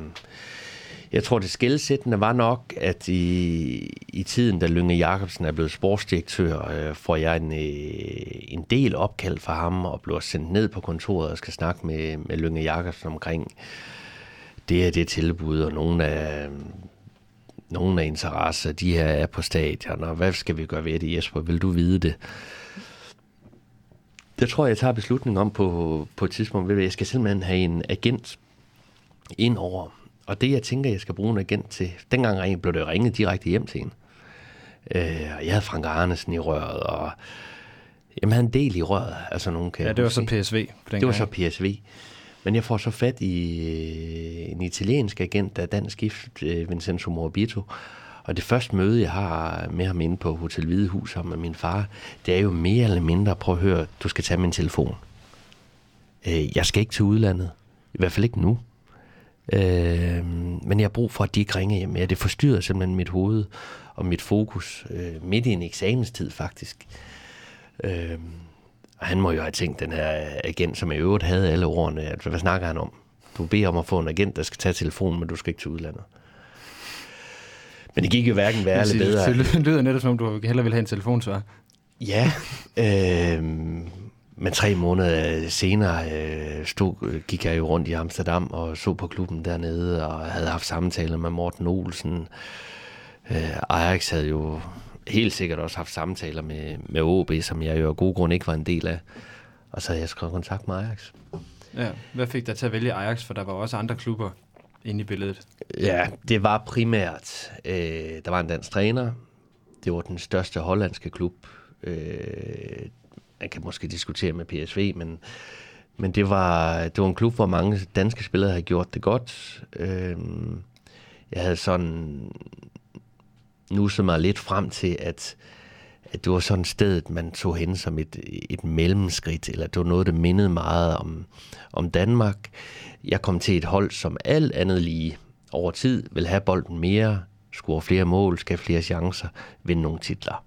jeg tror, det skældsættende var nok, at i, i tiden, da Lønge Jacobsen er blevet sportsdirektør, øh, får jeg en, øh, en del opkald fra ham og bliver sendt ned på kontoret og skal snakke med, med Lønge Jacobsen omkring det er det tilbud, og nogle af, nogle af interesser, de her er på stadion, og hvad skal vi gøre ved det, Jesper? Vil du vide det? Det tror jeg, jeg tager beslutning om på, på et tidspunkt. Jeg skal simpelthen have en agent ind over og det, jeg tænker, jeg skal bruge en agent til, dengang blev det ringet direkte hjem til en. Øh, jeg havde Frank Arnesen i røret, og jamen, han en del i røret. Altså, nogen kan ja, det var så PSV. Det var så PSV. Men jeg får så fat i øh, en italiensk agent, der er dansk gift, øh, Vincenzo Morabito. Og det første møde, jeg har med ham inde på Hotel Hvidehus sammen med min far, det er jo mere eller mindre, prøv at høre, du skal tage min telefon. Øh, jeg skal ikke til udlandet. I hvert fald ikke nu. Øh, men jeg har brug for, at de ikke ringer hjem. Det forstyrrer simpelthen mit hoved og mit fokus øh, midt i en eksamenstid faktisk. Øh, og han må jo have tænkt, den her agent, som i øvrigt havde alle ordene, at, hvad snakker han om? Du beder om at få en agent, der skal tage telefonen, men du skal ikke til udlandet. Men det gik jo hverken værre eller bedre. Det lyder netop som om, du hellere ville have en telefonsvar. Ja, øh, men tre måneder senere øh, stod, gik jeg jo rundt i Amsterdam og så på klubben dernede, og havde haft samtaler med Morten Olsen. Øh, Ajax havde jo helt sikkert også haft samtaler med, med OB, som jeg jo af god grund ikke var en del af. Og så havde jeg skrevet kontakt med Ajax. Ja, hvad fik dig til at vælge Ajax, for der var også andre klubber inde i billedet? Ja, det var primært, øh, der var en dansk træner, det var den største hollandske klub, øh, man kan måske diskutere med PSV, men, men det, var, det var en klub, hvor mange danske spillere havde gjort det godt. Øh, jeg havde sådan nusset mig lidt frem til, at, at det var sådan et sted, man tog hen som et, et mellemskridt, eller det var noget, der mindede meget om, om Danmark. Jeg kom til et hold, som alt andet lige over tid vil have bolden mere, score flere mål, skabe flere chancer, vinde nogle titler.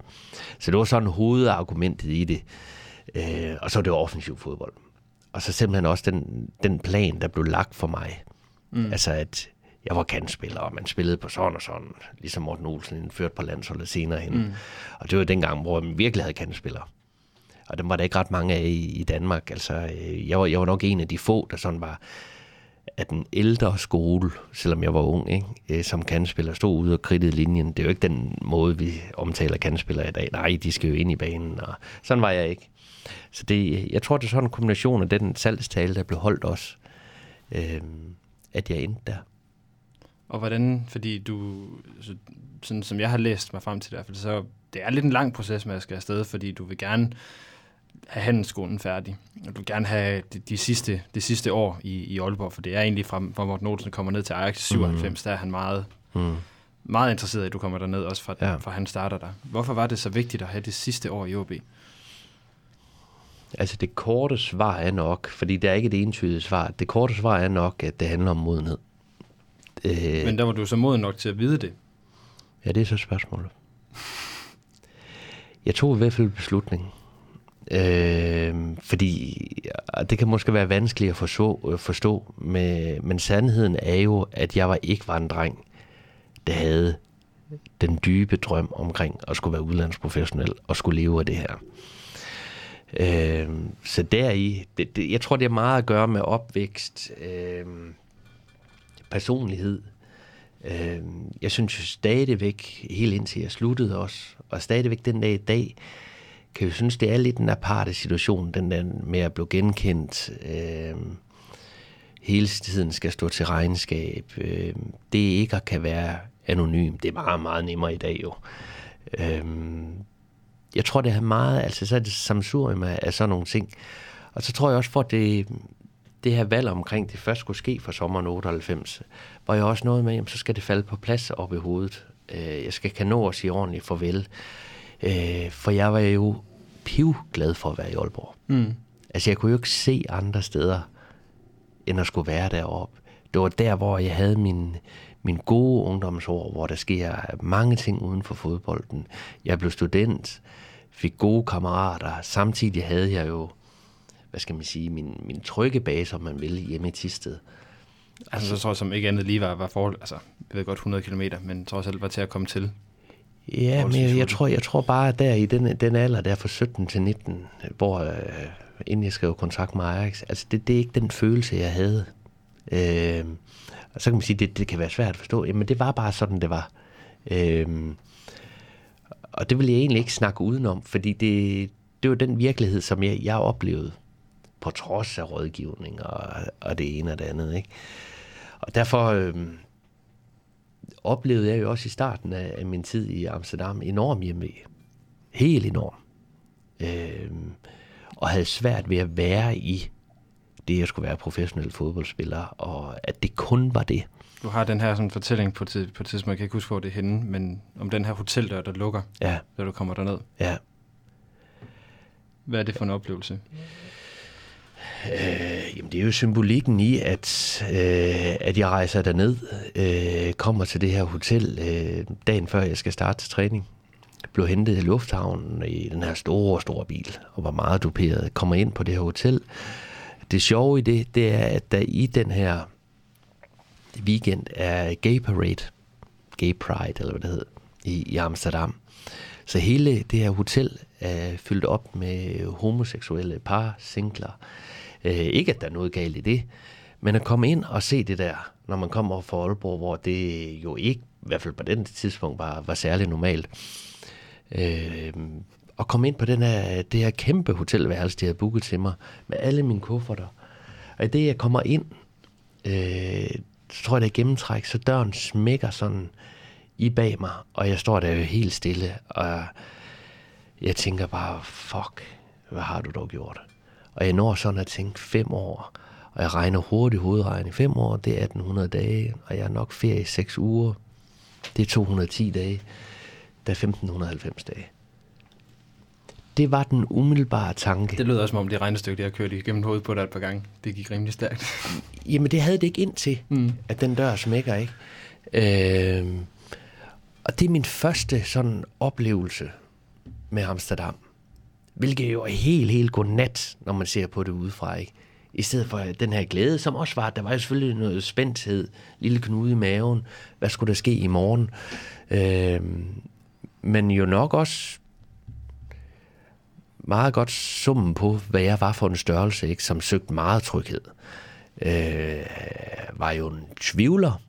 Så det var sådan hovedargumentet i det. Øh, og så er det offensiv fodbold. Og så simpelthen også den, den plan, der blev lagt for mig. Mm. Altså at jeg var kantspiller, og man spillede på sådan og sådan, ligesom Morten Olsen indførte på landsholdet senere hen. Mm. Og det var dengang, hvor man virkelig havde kantspillere. Og dem var der ikke ret mange af i, i Danmark. Altså, øh, jeg var, jeg var nok en af de få, der sådan var at den ældre skole, selvom jeg var ung, ikke, øh, som kandspiller, stod ude og kridtede linjen. Det er jo ikke den måde, vi omtaler kandspillere i dag. Nej, de skal jo ind i banen, og sådan var jeg ikke. Så det, jeg tror, det er sådan en kombination af den salgstale, der blev holdt også, øh, at jeg endte der. Og hvordan, fordi du, så, sådan som jeg har læst mig frem til det, så det er lidt en lang proces med at skal afsted, fordi du vil gerne have handelsskolen færdig. Og du vil gerne have de, de, sidste, de sidste år i, i Aalborg, for det er egentlig fra, fra Morten Olsen kommer ned til Ajax 97, mm. der er han meget, mm. meget interesseret i, at du kommer derned, også fra, ja. fra han starter der. Hvorfor var det så vigtigt at have det sidste år i OB? Altså det korte svar er nok, fordi der er ikke et entydigt svar, det korte svar er nok, at det handler om modenhed. Øh, Men der var du så moden nok til at vide det. Ja, det er så spørgsmålet. Jeg tog i hvert fald en beslutning. Øh, fordi og det kan måske være vanskeligt at forstå, forstå med, men sandheden er jo, at jeg var ikke var en dreng, der havde den dybe drøm omkring at skulle være udlandsprofessionel og skulle leve af det her. Øh, så deri, det, det, jeg tror, det er meget at gøre med opvækst, øh, personlighed. Øh, jeg synes jo stadigvæk, helt indtil jeg sluttede også, og stadigvæk den dag i dag, kan jeg synes, det er lidt en aparte situation, den der med at blive genkendt. Øh, hele tiden skal stå til regnskab. Øh, det ikke at kan være anonym, det er meget, meget nemmere i dag jo. Øh, jeg tror, det er meget, altså så er det samsurium af sådan nogle ting. Og så tror jeg også, for det, det her valg omkring, det først skulle ske for sommeren 98, var jeg også noget med, jamen, så skal det falde på plads op i hovedet. Øh, jeg skal kan nå at sige ordentligt farvel. Øh, for jeg var jo piv glad for at være i Aalborg. Mm. Altså, jeg kunne jo ikke se andre steder, end at skulle være deroppe. Det var der, hvor jeg havde min, min gode ungdomsår, hvor der sker mange ting uden for fodbolden. Jeg blev student, fik gode kammerater. Samtidig havde jeg jo, hvad skal man sige, min, min trygge base, om man vil, hjemme i Tisted. Altså, så tror jeg, som ikke andet lige var, var forhold, altså, jeg ved godt 100 km, men trods alt var til at komme til. Ja, men jeg, jeg, tror, jeg tror bare, at der i den, den alder der fra 17 til 19, hvor øh, inden jeg skrev kontrakt med Ajax, altså det, det er ikke den følelse, jeg havde. Øh, og så kan man sige, at det, det kan være svært at forstå. Jamen det var bare sådan, det var. Øh, og det vil jeg egentlig ikke snakke udenom, fordi det, det var den virkelighed, som jeg, jeg oplevede, på trods af rådgivning og, og det ene og det andet. Ikke? Og derfor øh, oplevede jeg jo også i starten af, af min tid i Amsterdam enorm hjemme. Helt enorm. Øh, og havde svært ved at være i det, jeg skulle være professionel fodboldspiller, og at det kun var det. Du har den her sådan fortælling på, tid, på et tidspunkt, jeg kan ikke huske, hvor det er henne, men om den her hoteldør, der lukker, ja. da du kommer derned. Ja. Hvad er det for en oplevelse? Øh, jamen det er jo symbolikken i, at, øh, at jeg rejser derned, øh, kommer til det her hotel øh, dagen før jeg skal starte til træning. Blev hentet i lufthavnen i den her store, store bil, og var meget duperet. Kommer ind på det her hotel. Det sjove i det, det er, at der i den her weekend er Gay Parade, Gay Pride, eller hvad det hedder, i, i Amsterdam. Så hele det her hotel er fyldt op med homoseksuelle par, singler. Øh, ikke at der er noget galt i det, men at komme ind og se det der, når man kommer fra Aalborg, hvor det jo ikke, i hvert fald på den tidspunkt, var, var særlig normalt. Øh, og komme ind på den her, det her kæmpe hotelværelse, de havde booket til mig, med alle mine kufferter. Og i det, jeg kommer ind, øh, så tror jeg, det er gennemtræk, så døren smækker sådan i bag mig, og jeg står der jo helt stille, og jeg tænker bare, fuck, hvad har du dog gjort? Og jeg når sådan at tænke fem år, og jeg regner hurtigt hovedregning. Fem år, det er 1800 dage, og jeg er nok ferie i seks uger. Det er 210 dage. Der er 1590 dage. Det var den umiddelbare tanke. Det lød også som om det regnestykke, jeg har kørt igennem hovedet på dig et par gange. Det gik rimelig stærkt. Jamen, det havde det ikke ind til, mm. at den dør smækker, ikke? Øh, og det er min første sådan oplevelse med Amsterdam. Hvilket jo er helt, helt godnat, når man ser på det udefra, ikke? I stedet for øh, den her glæde, som også var, der var jo selvfølgelig noget spændthed, lille knude i maven, hvad skulle der ske i morgen? Øh, men jo nok også meget godt summen på, hvad jeg var for en størrelse, ikke, som søgte meget tryghed. Øh, var jo en tvivler.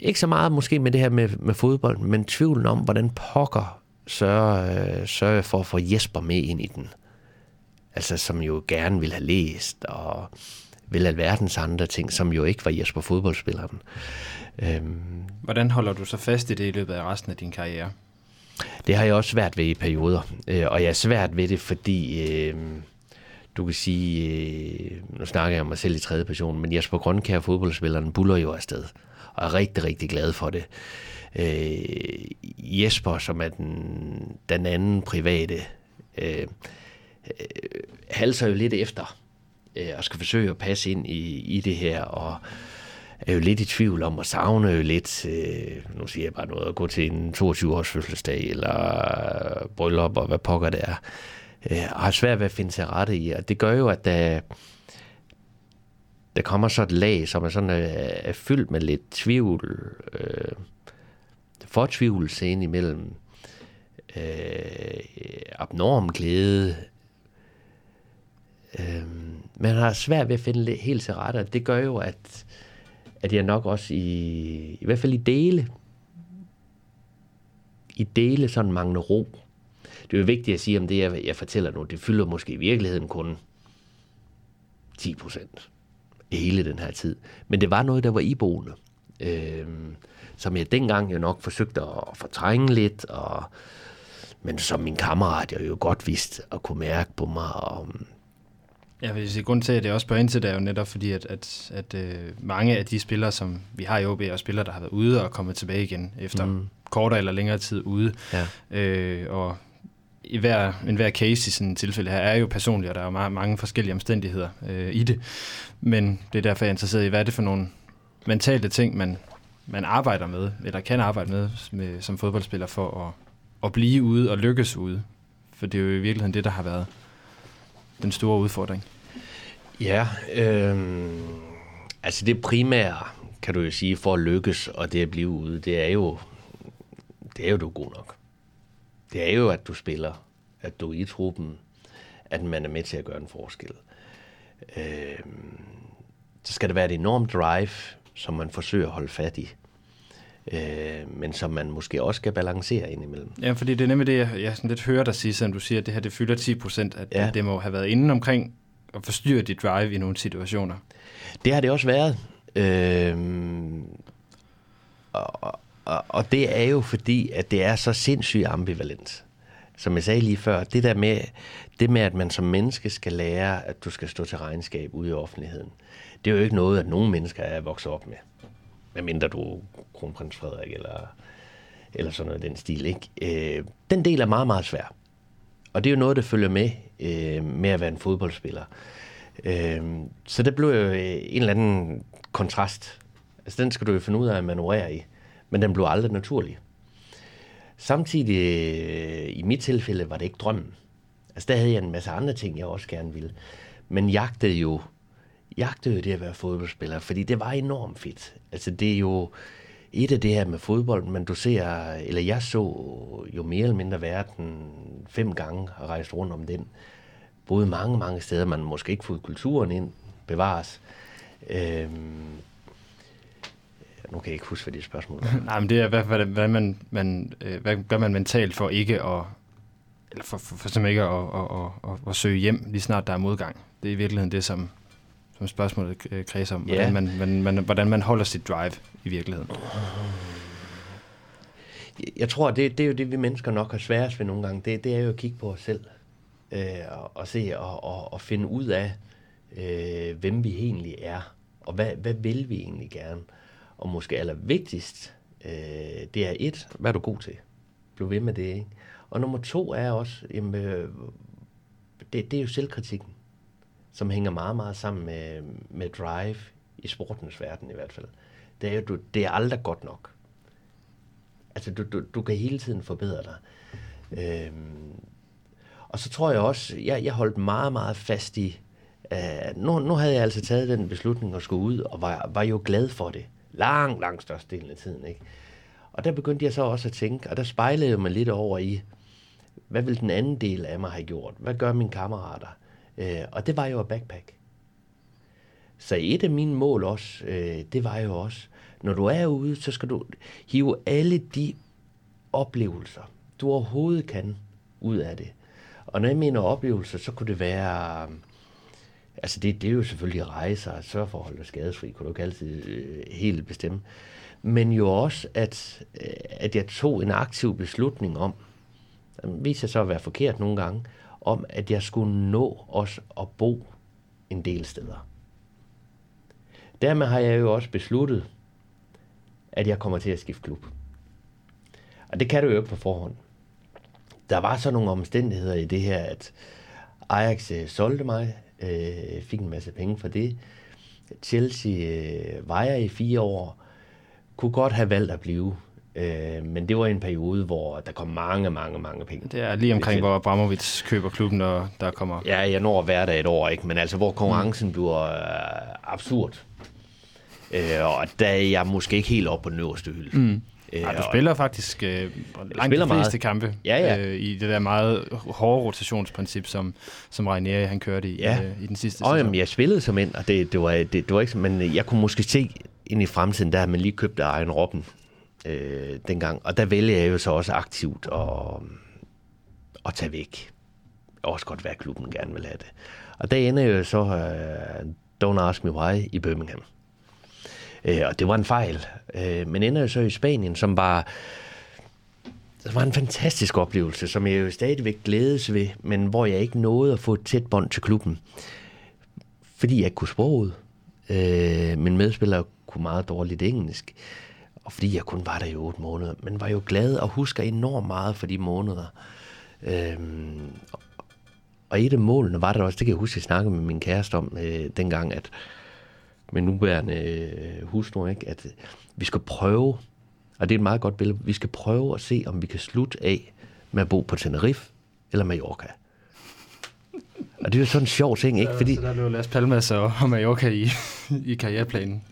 Ikke så meget måske med det her med, med fodbold, men tvivlen om, hvordan pokker sørger, øh, sørger for at få Jesper med ind i den. Altså, som jo gerne vil have læst, og vil alverdens andre ting, som jo ikke var Jesper fodboldspilleren. Øhm, Hvordan holder du så fast i det i løbet af resten af din karriere? Det har jeg også svært ved i perioder, øh, og jeg er svært ved det, fordi øh, du kan sige, øh, nu snakker jeg om mig selv i tredje person, men Jesper Grønkær, fodboldspilleren, buller jo afsted, og er rigtig, rigtig glad for det. Øh, Jesper, som er den, den anden private, øh, øh, halser jo lidt efter, øh, og skal forsøge at passe ind i, i det her, og er jo lidt i tvivl om og savner jo lidt, øh, nu siger jeg bare noget, at gå til en 22-års fødselsdag eller bryllup og hvad pokker det er. Øh, og har svært ved at finde sig rette i. Og det gør jo, at der, der kommer så et lag, som er, sådan, øh, er fyldt med lidt tvivl, øh, fortvivlelse ind imellem, øh, abnorm glæde. Øh, man har svært ved at finde helt til rette, og det gør jo, at, at jeg nok også i, i hvert fald i dele, i dele sådan mangler ro. Det er jo vigtigt at sige om det, jeg, jeg fortæller nu, det fylder måske i virkeligheden kun 10 procent hele den her tid. Men det var noget, der var iboende. Øh, som jeg dengang jo nok forsøgte at fortrænge lidt, og, men som min kammerat jeg jo godt vidste og kunne mærke på mig. Og, Ja, vil sige, grund til, at det også spørger ind til det, er jo netop fordi, at, at, at øh, mange af de spillere, som vi har i OB, er spillere, der har været ude og kommet tilbage igen efter mm. kortere eller længere tid ude. Ja. Øh, og i hver, en hver case i sådan et tilfælde her er jo personligt, og der er jo meget, mange forskellige omstændigheder øh, i det. Men det er derfor, jeg er interesseret i, hvad er det for nogle mentale ting, man, man arbejder med, eller kan arbejde med, med som fodboldspiller for at, at blive ude og lykkes ude. For det er jo i virkeligheden det, der har været den store udfordring. Ja, øh, altså det primære, kan du jo sige, for at lykkes, og det at blive ude, det er jo, det er jo, du god nok. Det er jo, at du spiller, at du er i truppen, at man er med til at gøre en forskel. Øh, så skal det være et enormt drive, som man forsøger at holde fat i. Øh, men som man måske også skal balancere indimellem. Ja, fordi det er nemlig det, jeg, jeg sådan lidt hører dig sige, som du siger, at det her det fylder 10 procent, at ja. det må have været inden omkring at forstyrre dit drive i nogle situationer. Det har det også været. Øh, og, og, og det er jo fordi, at det er så sindssygt ambivalent. Som jeg sagde lige før, det der med, det med, at man som menneske skal lære, at du skal stå til regnskab ude i offentligheden, det er jo ikke noget, at nogen mennesker er vokset op med. Medmindre du er kronprins Frederik eller, eller sådan noget den stil. Ikke? Øh, den del er meget, meget svær. Og det er jo noget, der følger med øh, med at være en fodboldspiller. Øh, så det blev jo en eller anden kontrast. Altså den skal du jo finde ud af at manøvrere i. Men den blev aldrig naturlig. Samtidig, øh, i mit tilfælde, var det ikke drømmen. Altså der havde jeg en masse andre ting, jeg også gerne ville. Men jagtede jo, jagtede jo det at være fodboldspiller, fordi det var enormt fedt. Altså det er jo et af det her med fodbold, men du ser, eller jeg så jo mere eller mindre verden fem gange og rejst rundt om den. Både mange, mange steder, man måske ikke fået kulturen ind, bevares. Øhm, nu kan jeg ikke huske, hvad det spørgsmål var. [LAUGHS] Nej, men det er, hvad, hvad, hvad, man, man, øh, hvad gør man mentalt for ikke at, eller for, for, for simpelthen ikke at, at, at, at, at søge hjem, lige snart der er modgang. Det er i virkeligheden det, som, som spørgsmålet øh, kredser om. Hvordan, man, man, man, hvordan man holder sit drive i virkeligheden. Jeg tror, det, det er jo det, vi mennesker nok har sværest ved nogle gange. Det, det er jo at kigge på os selv. Øh, og, og se og, og, og finde ud af, øh, hvem vi egentlig er. Og hvad, hvad vil vi egentlig gerne. Og måske allervigtigst, øh, det er et, hvad er du god til? Bliv ved med det, ikke? Og nummer to er også, jamen, øh, det, det er jo selvkritikken, som hænger meget, meget sammen med, med drive i sportens verden i hvert fald. Det er jo, du, det er aldrig godt nok. Altså, du, du, du kan hele tiden forbedre dig. Øhm, og så tror jeg også, jeg, jeg holdt meget, meget fast i, uh, nu, nu havde jeg altså taget den beslutning at skulle ud, og var, var jo glad for det. Lang, lang størstedelen af tiden, ikke? Og der begyndte jeg så også at tænke, og der spejlede jeg mig lidt over i, hvad vil den anden del af mig have gjort? Hvad gør mine kammerater? Øh, og det var jo at backpack. Så et af mine mål også, øh, det var jo også, når du er ude, så skal du hive alle de oplevelser, du overhovedet kan, ud af det. Og når jeg mener oplevelser, så kunne det være... Altså det, det er jo selvfølgelig rejser og sørge for at holde dig skadesfri, kunne du ikke altid øh, helt bestemme. Men jo også, at, øh, at jeg tog en aktiv beslutning om, det viser sig så at være forkert nogle gange, om at jeg skulle nå også at bo en del steder. Dermed har jeg jo også besluttet, at jeg kommer til at skifte klub. Og det kan du jo ikke på forhånd. Der var så nogle omstændigheder i det her, at Ajax øh, solgte mig, øh, fik en masse penge for det. Chelsea øh, var jeg i fire år. Kunne godt have valgt at blive. Øh, men det var en periode, hvor der kom mange, mange, mange penge. Det er lige omkring, hvor Abramovic køber klubben, og der kommer... Ja, jeg når hver dag et år, ikke? Men altså, hvor konkurrencen mm. bliver øh, absurd. Øh, og der er jeg måske ikke helt oppe på den øverste hylde. Mm. Øh, ja, du spiller faktisk øh, langt spiller de fleste meget. kampe ja, ja. Øh, i det der meget hårde rotationsprincip, som, som Rainieri han kørte i, ja. øh, i den sidste og, sæson. Jamen, jeg spillede som ind, og det, det, var, det, det var ikke, men jeg kunne måske se ind i fremtiden, der man lige købte egen Robben øh, dengang. Og der vælger jeg jo så også aktivt at, at tage væk. Også godt være, klubben gerne vil have det. Og der ender jo så uh, Don't Ask Me Why i Birmingham. Øh, og det var en fejl. Øh, men ender jo så i Spanien, som var, det var en fantastisk oplevelse, som jeg jo stadigvæk glædes ved, men hvor jeg ikke nåede at få et tæt bånd til klubben. Fordi jeg ikke kunne sproget. Øh, min medspiller kunne meget dårligt engelsk og fordi jeg kun var der i otte måneder, men var jo glad og husker enormt meget for de måneder. Øh, og et af målene var der også, det kan jeg huske, jeg snakkede med min kæreste om øh, dengang, at med nuværende øh, husnu, ikke, at vi skal prøve, og det er et meget godt billede, vi skal prøve at se, om vi kan slutte af med at bo på Tenerife eller Mallorca. Og det er jo sådan en sjov ting, ikke? Fordi... Så der lå Las Palmas og Mallorca i, i karriereplanen.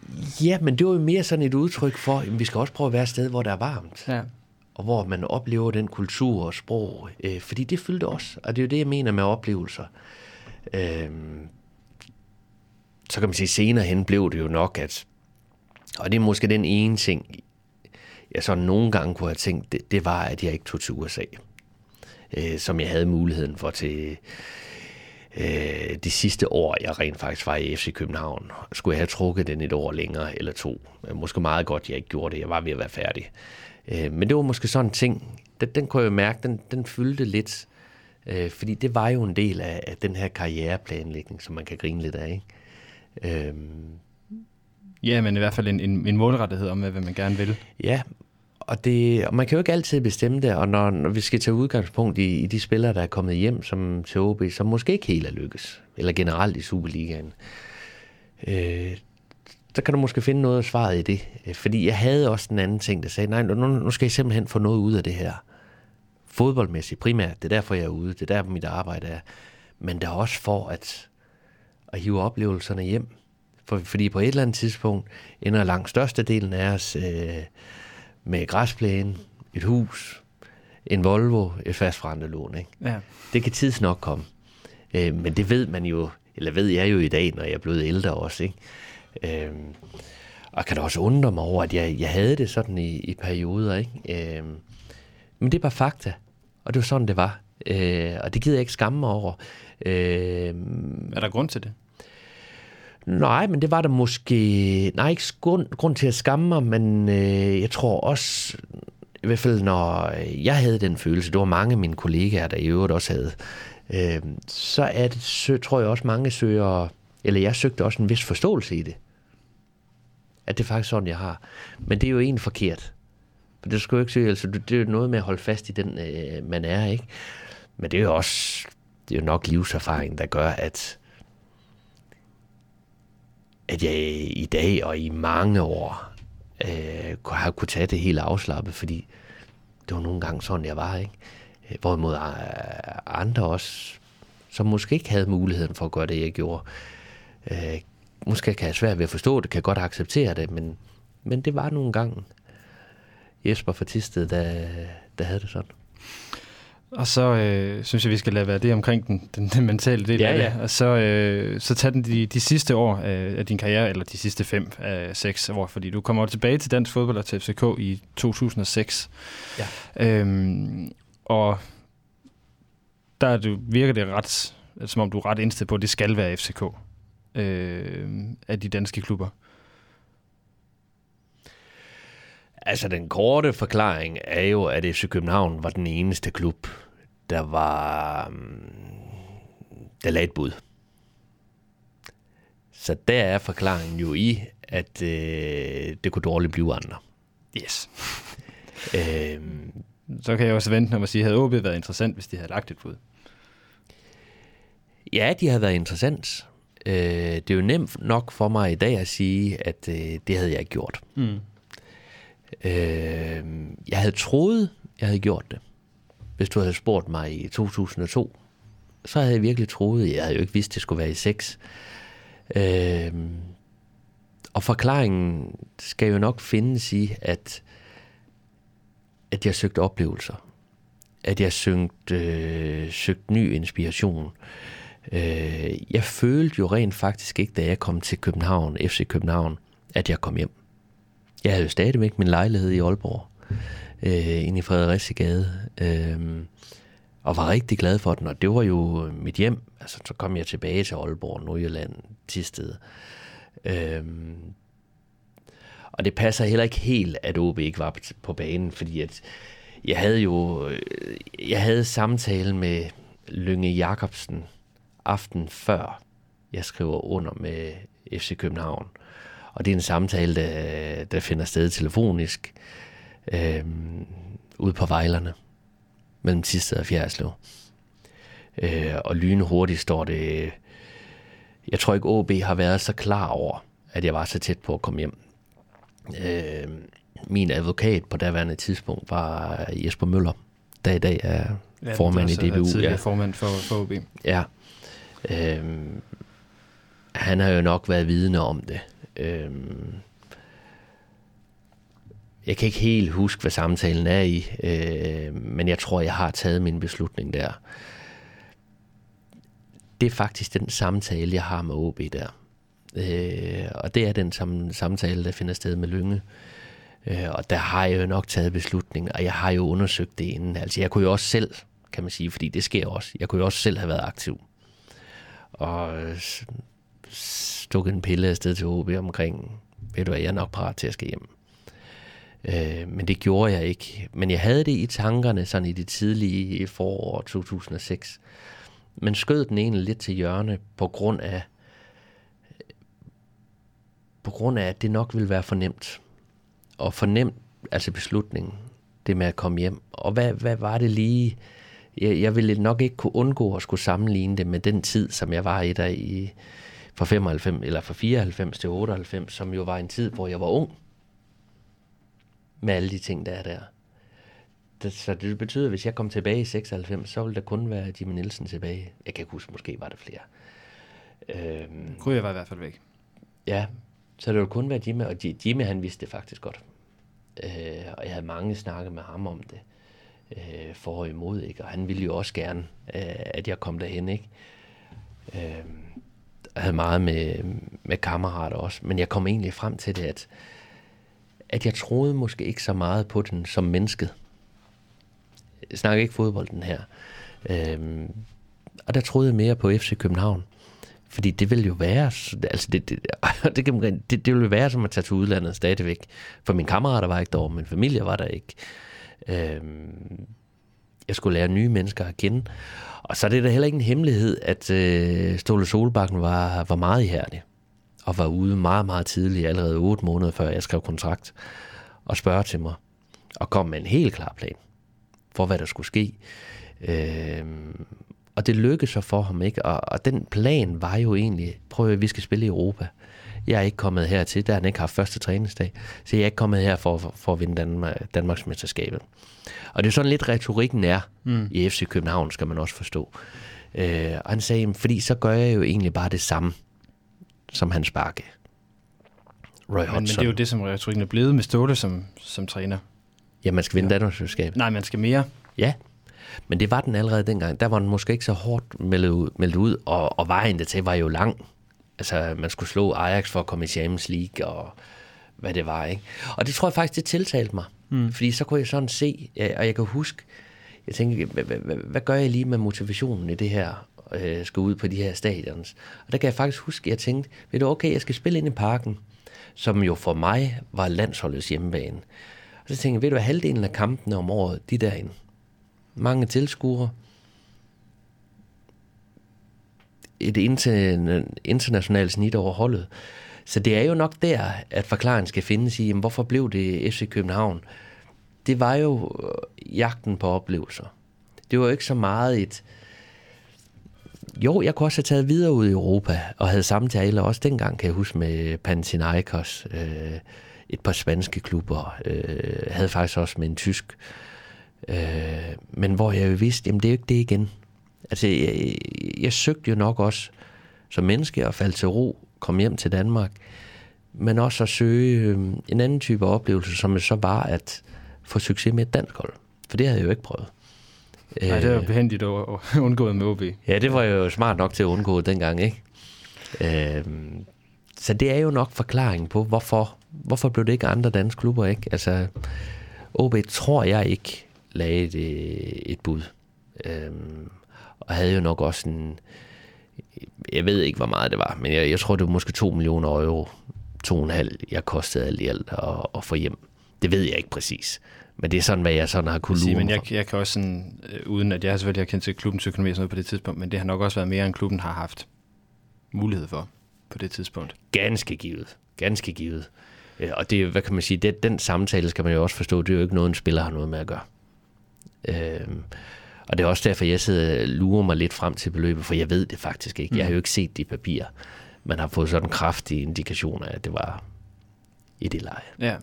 Ja, men det var jo mere sådan et udtryk for, at vi skal også prøve at være et sted, hvor der er varmt. Ja. Og hvor man oplever den kultur og sprog. Øh, fordi det fyldte også. Og det er jo det, jeg mener med oplevelser. Øh, så kan man sige, senere hen blev det jo nok, at... Og det er måske den ene ting, jeg så nogle gange kunne have tænkt, det, det var, at jeg ikke tog til USA. Øh, som jeg havde muligheden for til øh, de sidste år, jeg rent faktisk var i FC København, skulle jeg have trukket den et år længere eller to. Øh, måske meget godt, jeg ikke gjorde det. Jeg var ved at være færdig. Øh, men det var måske sådan en ting, den, den kunne jeg mærke, den, den fyldte lidt. Øh, fordi det var jo en del af, af den her karriereplanlægning, som man kan grine lidt af. Ikke? Øh, Ja, men i hvert fald en, en, en målrettighed om, hvad man gerne vil. Ja, og, det, og man kan jo ikke altid bestemme det, og når, når vi skal tage udgangspunkt i, i de spillere, der er kommet hjem som til OB, som måske ikke helt er lykkes, eller generelt i Superligaen, øh, så kan du måske finde noget af svaret i det. Fordi jeg havde også en anden ting, der sagde, nej, nu, nu skal jeg simpelthen få noget ud af det her. Fodboldmæssigt primært, det er derfor, jeg er ude, det er der, mit arbejde er. Men der er også for at, at hive oplevelserne hjem. For, fordi på et eller andet tidspunkt ender langt størstedelen af os... Øh, med græsplæne, et hus, en Volvo, et fastforrentet lån. Ikke? Ja. Det kan tids nok komme. Øh, men det ved man jo, eller ved jeg jo i dag, når jeg er blevet ældre også. Ikke? Øh, og kan da også undre mig over, at jeg, jeg havde det sådan i, i perioder. Ikke? Øh, men det er bare fakta, og det var sådan, det var. Øh, og det gider jeg ikke skamme mig over. Øh, er der grund til det? Nej, men det var der måske... Nej, ikke grund, grund til at skamme mig, men øh, jeg tror også, i hvert fald når jeg havde den følelse, det var mange af mine kollegaer, der i øvrigt også havde, øh, så er det, så tror jeg også mange søger, eller jeg søgte også en vis forståelse i det. At det er faktisk sådan, jeg har. Men det er jo egentlig forkert. For det skal jo ikke søge, altså det er jo noget med at holde fast i den, øh, man er, ikke? Men det er jo også, det er jo nok livserfaring, der gør, at at jeg i dag og i mange år øh, har kunne tage det helt afslappet, fordi det var nogle gange sådan, jeg var, ikke? Øh, hvorimod øh, andre også, som måske ikke havde muligheden for at gøre det, jeg gjorde, øh, måske kan jeg svært ved at forstå det, kan godt acceptere det, men, men det var nogle gange Jesper fra Tisted, der, der havde det sådan. Og så øh, synes jeg, vi skal lade være det omkring den, den, den mentale del ja, af det. Ja. Og så, øh, så tag den de, de sidste år af, af din karriere, eller de sidste fem af seks år, fordi du kommer tilbage til dansk fodbold og til FCK i 2006. Ja. Øhm, og der er det, virker det ret, som om du er ret indstillet på, at det skal være FCK øh, af de danske klubber. Altså, den korte forklaring er jo, at FC København var den eneste klub, der var... Mm, der lagde et bud. Så der er forklaringen jo i, at øh, det kunne dårligt blive andre. Yes. øhm, så kan jeg også vente om at sige, havde OB været interessant, hvis de havde lagt et bud? Ja, de havde været interessant. Øh, det er jo nemt nok for mig i dag at sige, at øh, det havde jeg ikke gjort. Mm. Øh, jeg havde troet, jeg havde gjort det. Hvis du havde spurgt mig i 2002, så havde jeg virkelig troet, jeg havde jo ikke vidst, det skulle være i 6. Øh, og forklaringen skal jo nok findes i, at, at jeg søgte oplevelser. At jeg søgte, øh, søgte ny inspiration. Øh, jeg følte jo rent faktisk ikke, da jeg kom til København, FC København, at jeg kom hjem. Jeg havde jo stadigvæk min lejlighed i Aalborg, øh, inde i Fredericiagade, øh, og var rigtig glad for den, og det var jo mit hjem. Altså, så kom jeg tilbage til Aalborg, Nordjylland, Tisted. Øh, og det passer heller ikke helt, at OB ikke var på banen, fordi at jeg havde jo øh, jeg havde samtale med Lønge Jacobsen aften før jeg skriver under med FC København. Og det er en samtale, der, der finder sted telefonisk øh, ude på Vejlerne mellem Tisted og Fjerdslev. Øh, og lynhurtigt står det... Jeg tror ikke, OB har været så klar over, at jeg var så tæt på at komme hjem. Øh, min advokat på daværende tidspunkt var Jesper Møller, der i dag er ja, formand i DBU. Ja, formand for, for OB. Ja. Øh, han har jo nok været vidne om det. Øh, jeg kan ikke helt huske, hvad samtalen er i, øh, men jeg tror, jeg har taget min beslutning der. Det er faktisk den samtale, jeg har med OB der. Øh, og det er den samme samtale, der finder sted med Lynge. Øh, og der har jeg jo nok taget beslutningen, og jeg har jo undersøgt det inden. Altså jeg kunne jo også selv, kan man sige, fordi det sker også, jeg kunne jo også selv have været aktiv. Og stukket en pille afsted til OB omkring, ved du hvad, jeg er nok parat til at skal hjem. Øh, men det gjorde jeg ikke. Men jeg havde det i tankerne sådan i det tidlige forår 2006. Men skød den egentlig lidt til hjørne på grund af, på grund af, at det nok ville være fornemt. Og fornemt, altså beslutningen, det med at komme hjem. Og hvad, hvad var det lige? Jeg, jeg ville nok ikke kunne undgå at skulle sammenligne det med den tid, som jeg var i der i fra 95 eller fra 94 til 98, som jo var en tid, hvor jeg var ung med alle de ting, der er der. Det, så det betyder, at hvis jeg kom tilbage i 96, så ville der kun være Jimmy Nielsen tilbage. Jeg kan ikke huske, måske var der flere. Øhm, Kunne var i hvert fald væk. Ja, så det ville kun være Jimmy, og Jimmy han vidste det faktisk godt. Øh, og jeg havde mange snakke med ham om det øh, for og imod, ikke? og han ville jo også gerne, øh, at jeg kom derhen. Ikke? Øh, jeg havde meget med, med kammerater også, men jeg kom egentlig frem til det, at at jeg troede måske ikke så meget på den som mennesket. Jeg snakker ikke fodbold den her. Øhm, og der troede jeg mere på FC København. Fordi det ville jo være, altså det, det, [LAUGHS] det, det, det ville være som at tage til udlandet stadigvæk. For mine kammerater var ikke der, min familie var der ikke. Øhm, jeg skulle lære nye mennesker at kende. Og så er det da heller ikke en hemmelighed, at øh, Ståle Solbakken var, var meget ihærdig og var ude meget, meget tidligt, allerede otte måneder før jeg skrev kontrakt, og spørge til mig, og kom med en helt klar plan for, hvad der skulle ske. Øh, og det lykkedes så for ham ikke, og, og den plan var jo egentlig, prøv at vi skal spille i Europa. Jeg er ikke kommet hertil, der han ikke haft første træningsdag, så jeg er ikke kommet her for, for, for at vinde Danmark, Danmarks mesterskabet. Og det er sådan lidt retorikken er mm. i FC København, skal man også forstå. Øh, og han sagde, fordi så gør jeg jo egentlig bare det samme som han sparke. Roy men, men det er jo det, som retorikken er blevet med Ståle som, som træner. Ja, man skal vinde ja. Danmarksmesterskabet. Nej, man skal mere. Ja, men det var den allerede dengang. Der var den måske ikke så hårdt meldt ud, meldt ud og, og vejen til var jo lang. Altså, man skulle slå Ajax for at komme i Champions League, og hvad det var, ikke? Og det tror jeg faktisk, det tiltalte mig. Mm. Fordi så kunne jeg sådan se, og jeg kan huske, jeg tænkte, hvad, hvad, hvad gør jeg lige med motivationen i det her? Øh, skulle ud på de her stadions. Og der kan jeg faktisk huske, at jeg tænkte, ved du, okay, jeg skal spille ind i parken, som jo for mig var landsholdets hjemmebane. Og så tænkte jeg, ved du, halvdelen af kampene om året, de derinde. Mange tilskuere. Et internationalt snit over holdet. Så det er jo nok der, at forklaringen skal findes i, jamen, hvorfor blev det FC København? Det var jo øh, jagten på oplevelser. Det var jo ikke så meget et, jo, jeg kunne også have taget videre ud i Europa, og havde samtaler også dengang, kan jeg huske, med Panathinaikos, øh, et par spanske klubber, øh, havde faktisk også med en tysk. Øh, men hvor jeg jo vidste, jamen det er jo ikke det igen. Altså, jeg, jeg søgte jo nok også som menneske at falde til ro, komme hjem til Danmark, men også at søge øh, en anden type oplevelse, som så var at få succes med et dansk hold. For det havde jeg jo ikke prøvet. Nej, det er jo øh, behendigt at [LAUGHS] undgå med OB. Ja, det var jo smart nok til at undgå dengang, ikke? Øh, så det er jo nok forklaringen på, hvorfor, hvorfor blev det ikke andre danske klubber, ikke? Altså, OB tror jeg ikke lagde et, et bud. Øh, og havde jo nok også en... Jeg ved ikke, hvor meget det var, men jeg, jeg tror, det var måske 2 millioner euro. 2,5 jeg kostede alt i alt at, at få hjem. Det ved jeg ikke præcis. Men det er sådan, hvad jeg sådan har kunne lure Men jeg, jeg kan også sådan, øh, uden at jeg selvfølgelig har kendt til klubbens økonomi og sådan noget på det tidspunkt, men det har nok også været mere, end klubben har haft mulighed for på det tidspunkt. Ganske givet. Ganske givet. Øh, og det, hvad kan man sige, det, den samtale skal man jo også forstå, det er jo ikke noget, en spiller har noget med at gøre. Øh, og det er også derfor, jeg sidder lurer mig lidt frem til beløbet, for jeg ved det faktisk ikke. Jeg har jo ikke set de papirer. Man har fået sådan kraftige indikationer af, at det var i det leje. Ja.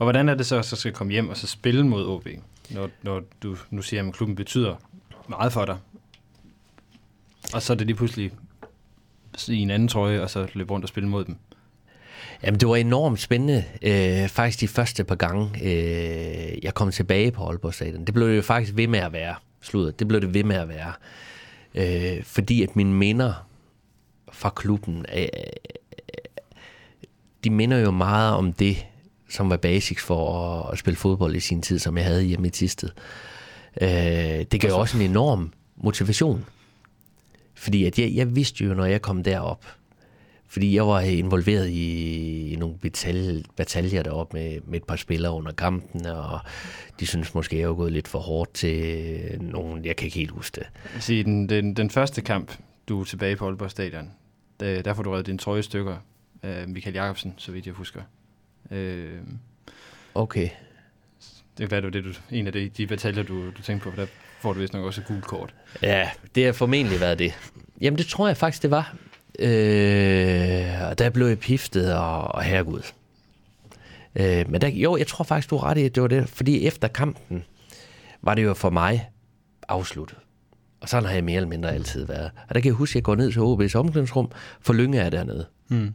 Og hvordan er det så, at så skal komme hjem og så spille mod OB, når, når du nu siger, at klubben betyder meget for dig, og så er det lige pludselig i en anden trøje, og så løbe rundt og spille mod dem? Jamen, det var enormt spændende. Øh, faktisk de første par gange, øh, jeg kom tilbage på Aalborg Stadion. Det blev det jo faktisk ved med at være. Slutter. Det blev det ved med at være. Øh, fordi at mine minder fra klubben, øh, øh de minder jo meget om det, som var basics for at, at spille fodbold i sin tid, som jeg havde hjemme i Tisted. Øh, det gav også en enorm motivation. Fordi at jeg, jeg vidste jo, når jeg kom derop, fordi jeg var involveret i, i nogle bataljer, bataljer deroppe med, med et par spillere under kampen, og de synes måske, jeg var gået lidt for hårdt til nogen, jeg kan ikke helt huske det. Sige, den, den, den første kamp, du er tilbage på Aalborg Stadion, der, der får du reddet din trøje stykker af Michael Jacobsen, så vidt jeg husker. Øh, okay. Det kan være, det var det, du, en af de, de bataljer, du, du tænkte på, for der får du vist nok også et gult kort. Ja, det har formentlig været det. Jamen, det tror jeg faktisk, det var. Øh, og der blev jeg piftet og, og herregud. Øh, men der, jo, jeg tror faktisk, du er ret i, at det var det. Fordi efter kampen var det jo for mig afsluttet. Og sådan har jeg mere eller mindre altid været. Og der kan jeg huske, at jeg går ned til OB's omklædningsrum, for Lynge er dernede. Mm.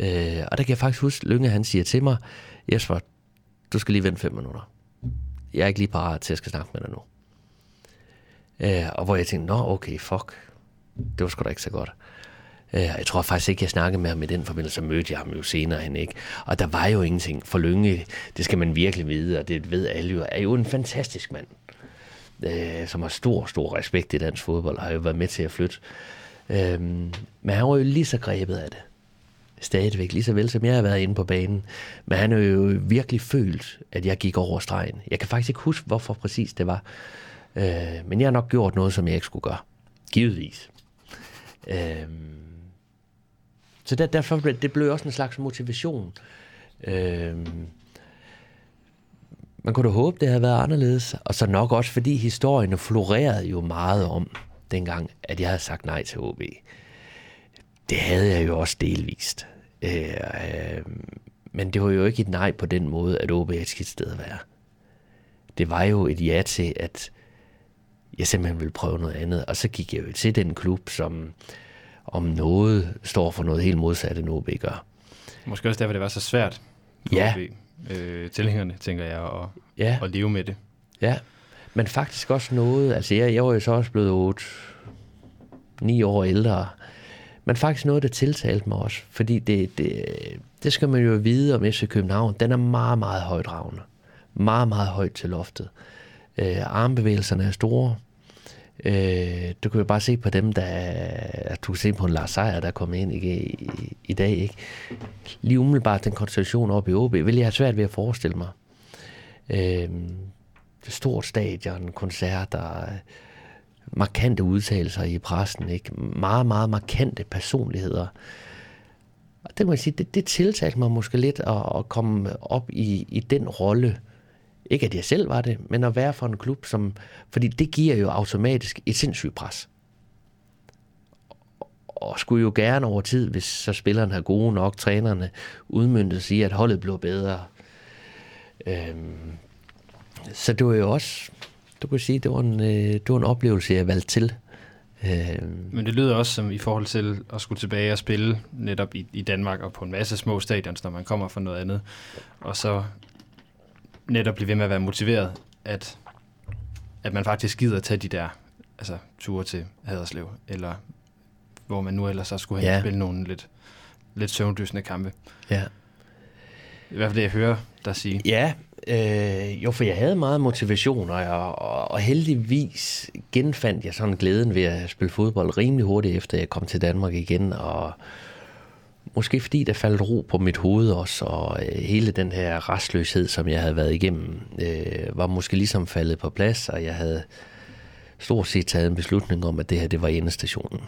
Øh, og der kan jeg faktisk huske, Lynge han siger til mig, Jesper, du skal lige vente fem minutter. Jeg er ikke lige parat til, at jeg skal snakke med dig nu. Øh, og hvor jeg tænkte, nå okay, fuck. Det var sgu da ikke så godt. Øh, jeg tror faktisk ikke, jeg snakkede med ham i den forbindelse, så mødte jeg ham jo senere hen, ikke? Og der var jo ingenting. For Lynge, det skal man virkelig vide, og det ved alle jo, er jo en fantastisk mand, øh, som har stor, stor respekt i dansk fodbold, og har jo været med til at flytte. Øh, men han var jo lige så grebet af det stadigvæk, lige så vel som jeg har været inde på banen. Men han har jo virkelig følt, at jeg gik over stregen. Jeg kan faktisk ikke huske, hvorfor præcis det var. Øh, men jeg har nok gjort noget, som jeg ikke skulle gøre. Givetvis. Øh, så der, derfor blev det blev også en slags motivation. Øh, man kunne da håbe, det havde været anderledes. Og så nok også, fordi historien florerede jo meget om dengang, at jeg havde sagt nej til OB. Det havde jeg jo også delvist. Øh, øh, men det var jo ikke et nej på den måde, at OB er et skidt sted at være. Det var jo et ja til, at jeg simpelthen ville prøve noget andet. Og så gik jeg jo til den klub, som om noget står for noget helt modsat, end OB gør. Måske også derfor, det var så svært ja. OB. Øh, tilhængerne, tænker jeg, at, ja. at leve med det. Ja, men faktisk også noget, altså jeg, jeg var jo så også blevet 8, 9 år ældre, men faktisk noget, der tiltalte mig også. Fordi det, det, det skal man jo vide om FC København. Den er meget, meget højdragende. Meget, meget højt til loftet. Øh, armbevægelserne er store. Øh, du kan jo bare se på dem, der... at Du kan se på en Lars Seier, der kom ind i, i, i dag. Ikke? Lige umiddelbart den konstellation op i OB, vil jeg have svært ved at forestille mig. Øh, stort stadion, koncerter, markante udtalelser i pressen, ikke? Meget, meget markante personligheder. Og det kan man sige, det, det tiltalte mig måske lidt at, at komme op i, i den rolle. Ikke at jeg selv var det, men at være for en klub, som... Fordi det giver jo automatisk et sindssygt pres. og skulle jo gerne over tid, hvis så spilleren har gode nok, trænerne udmyndtet i, at holdet blev bedre. Øhm, så det var jo også, du kan sige, det var en, øh, det var en oplevelse, jeg valgte til. Øhm. Men det lyder også som i forhold til at skulle tilbage og spille netop i, i Danmark og på en masse små stadions, når man kommer fra noget andet. Og så netop blive ved med at være motiveret, at, at man faktisk gider at tage de der altså, ture til Haderslev, eller hvor man nu ellers så skulle have ja. spille nogle lidt, lidt søvndysende kampe. Ja. I hvert fald det, jeg hører dig sige. Ja, øh, jo, for jeg havde meget motivation, og, jeg, og, og heldigvis genfandt jeg sådan glæden ved at spille fodbold rimelig hurtigt, efter jeg kom til Danmark igen, og måske fordi der faldt ro på mit hoved også, og øh, hele den her restløshed, som jeg havde været igennem, øh, var måske ligesom faldet på plads, og jeg havde stort set taget en beslutning om, at det her, det var endestationen.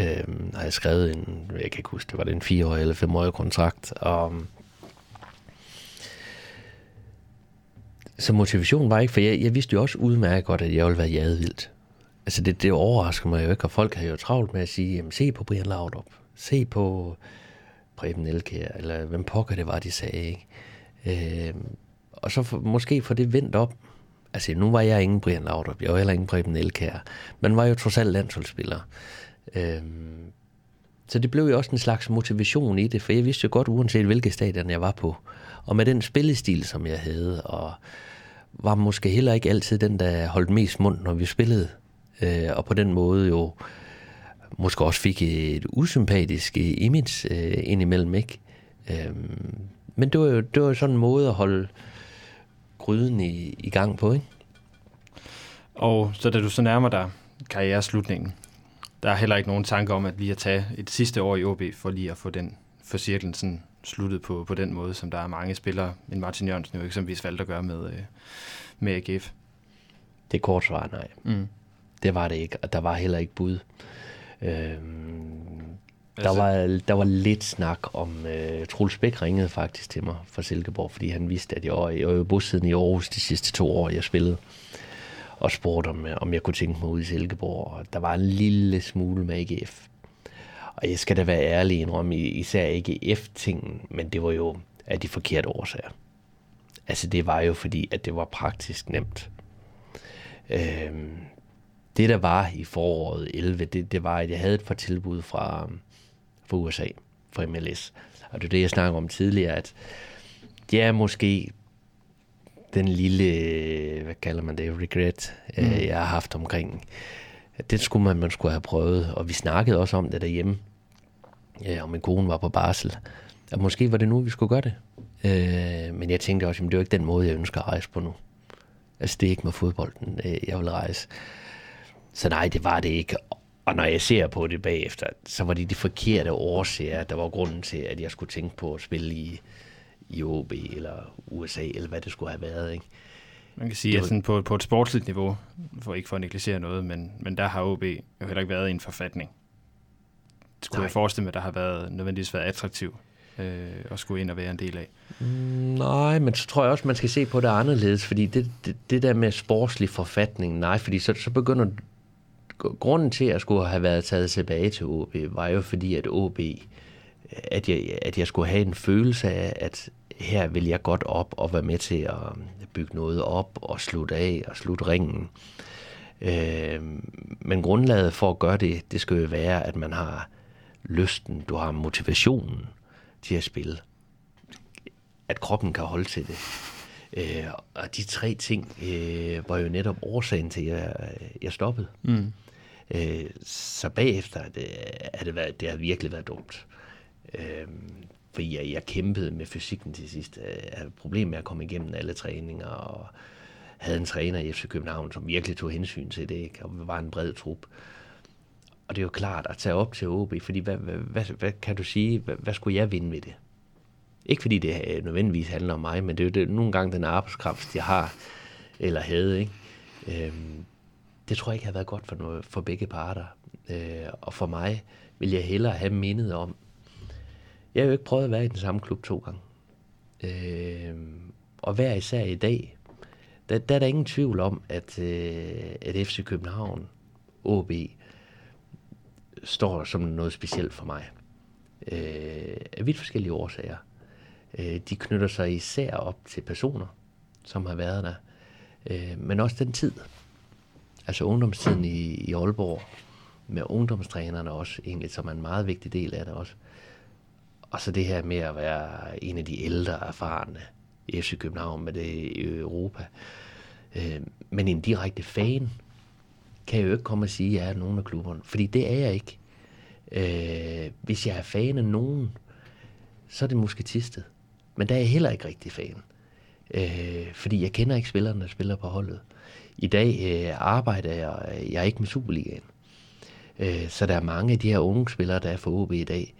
Øh, har jeg skrevet en, jeg kan ikke huske, det var det en 4 eller 5 år kontrakt, og så motivationen var ikke, for jeg, jeg vidste jo også udmærket godt, at jeg ville være jadevildt. Altså det, det overrasker mig jo ikke, og folk havde jo travlt med at sige, jamen se på Brian Laudrup, se på Preben Elkær, eller hvem pokker det var, de sagde, ikke? Øh, og så for, måske få det vendt op. Altså nu var jeg ingen Brian Laudrup, jeg var heller ingen Preben Elkær, men var jo trods alt landsholdsspiller. Øh, så det blev jo også en slags motivation i det, for jeg vidste jo godt, uanset hvilke stadion jeg var på, og med den spillestil, som jeg havde, og var måske heller ikke altid den, der holdt mest mund, når vi spillede. Øh, og på den måde jo måske også fik et usympatisk øh, image øh, indimellem, ikke? Øh, men det var jo det var sådan en måde at holde gryden i, i gang på, ikke? Og så da du så nærmer dig karriereslutningen, der er heller ikke nogen tanke om at lige at tage et sidste år i OB for lige at få den for cirklen sådan sluttet på, på den måde, som der er mange spillere, en Martin Jørgensen jo eksempelvis valgt at gøre med, øh, med AGF. Det er kort svar, nej. Mm. Det var det ikke, og der var heller ikke bud. Øhm, altså, der, var, der var lidt snak om, øh, Truls Bæk ringede faktisk til mig fra Silkeborg, fordi han vidste, at jeg var, jeg var bosiddende i Aarhus de sidste to år, jeg spillede og spurgte, om, om jeg kunne tænke mig ud i Silkeborg. Og der var en lille smule med AGF. Og jeg skal da være ærlig indrømme, især ikke F-tingen, men det var jo af de forkerte årsager. Altså det var jo fordi, at det var praktisk nemt. Øhm, det der var i foråret 11, det, det var, at jeg havde et par tilbud fra, fra USA, fra MLS. Og det er det, jeg snakker om tidligere, at det er måske den lille, hvad kalder man det, regret, mm. øh, jeg har haft omkring. Det skulle man, man skulle have prøvet, og vi snakkede også om det derhjemme ja, og min kone var på barsel, at måske var det nu, vi skulle gøre det. Øh, men jeg tænkte også, at det er ikke den måde, jeg ønsker at rejse på nu. Altså, det er ikke med fodbolden, øh, jeg vil rejse. Så nej, det var det ikke. Og når jeg ser på det bagefter, så var det de forkerte årsager, der var grunden til, at jeg skulle tænke på at spille i, i OB eller USA, eller hvad det skulle have været. Ikke? Man kan sige, at sådan på, på et sportsligt niveau, for ikke for at negligere noget, men, men der har OB jo heller ikke været i en forfatning kunne Nej. jeg forestille mig, der har været nødvendigvis været attraktiv øh, at skulle ind og være en del af. Mm, nej, men så tror jeg også, man skal se på det anderledes, fordi det, det, det der med sportslig forfatning, nej, fordi så, så begynder grunden til, at jeg skulle have været taget tilbage til OB, var jo fordi, at OB, at jeg, at jeg skulle have en følelse af, at her vil jeg godt op og være med til at bygge noget op og slutte af og slutte ringen. Øh, men grundlaget for at gøre det, det skal jo være, at man har lysten, du har motivationen til at spille. At kroppen kan holde til det. Øh, og de tre ting øh, var jo netop årsagen til, at jeg, jeg stoppede. Mm. Øh, så bagefter det, er det, været, det har virkelig været dumt. Øh, fordi jeg, jeg kæmpede med fysikken til sidst. Øh, jeg havde problem med at komme igennem alle træninger, og havde en træner i FC København, som virkelig tog hensyn til det, ikke? og var en bred trup. Og det er jo klart at tage op til OB, fordi hvad, hvad, hvad, hvad kan du sige, hvad, hvad skulle jeg vinde med det? Ikke fordi det øh, nødvendigvis handler om mig, men det er jo det, nogle gange den arbejdskraft, jeg har eller havde. Ikke? Øhm, det tror jeg ikke har været godt for, noget, for begge parter. Øh, og for mig vil jeg hellere have mindet om, jeg har jo ikke prøvet at være i den samme klub to gange. Øh, og hver især i dag, der, der er der ingen tvivl om, at, øh, at FC København, OB, står som noget specielt for mig. Øh, af vidt forskellige årsager. Øh, de knytter sig især op til personer, som har været der. Øh, men også den tid. Altså ungdomstiden i, i Aalborg, med ungdomstrænerne også, egentlig, som er en meget vigtig del af det også. Og så det her med at være en af de ældre erfarne i FC København med det i Europa. Øh, men en direkte fan kan jeg jo ikke komme og sige, at jeg er nogen af klubberne. Fordi det er jeg ikke. Øh, hvis jeg er fan af nogen, så er det måske Tisted. Men der er jeg heller ikke rigtig fan. Øh, fordi jeg kender ikke spillerne, der spiller på holdet. I dag øh, arbejder jeg, jeg er ikke med Superligaen. Øh, så der er mange af de her unge spillere, der er for OB i dag,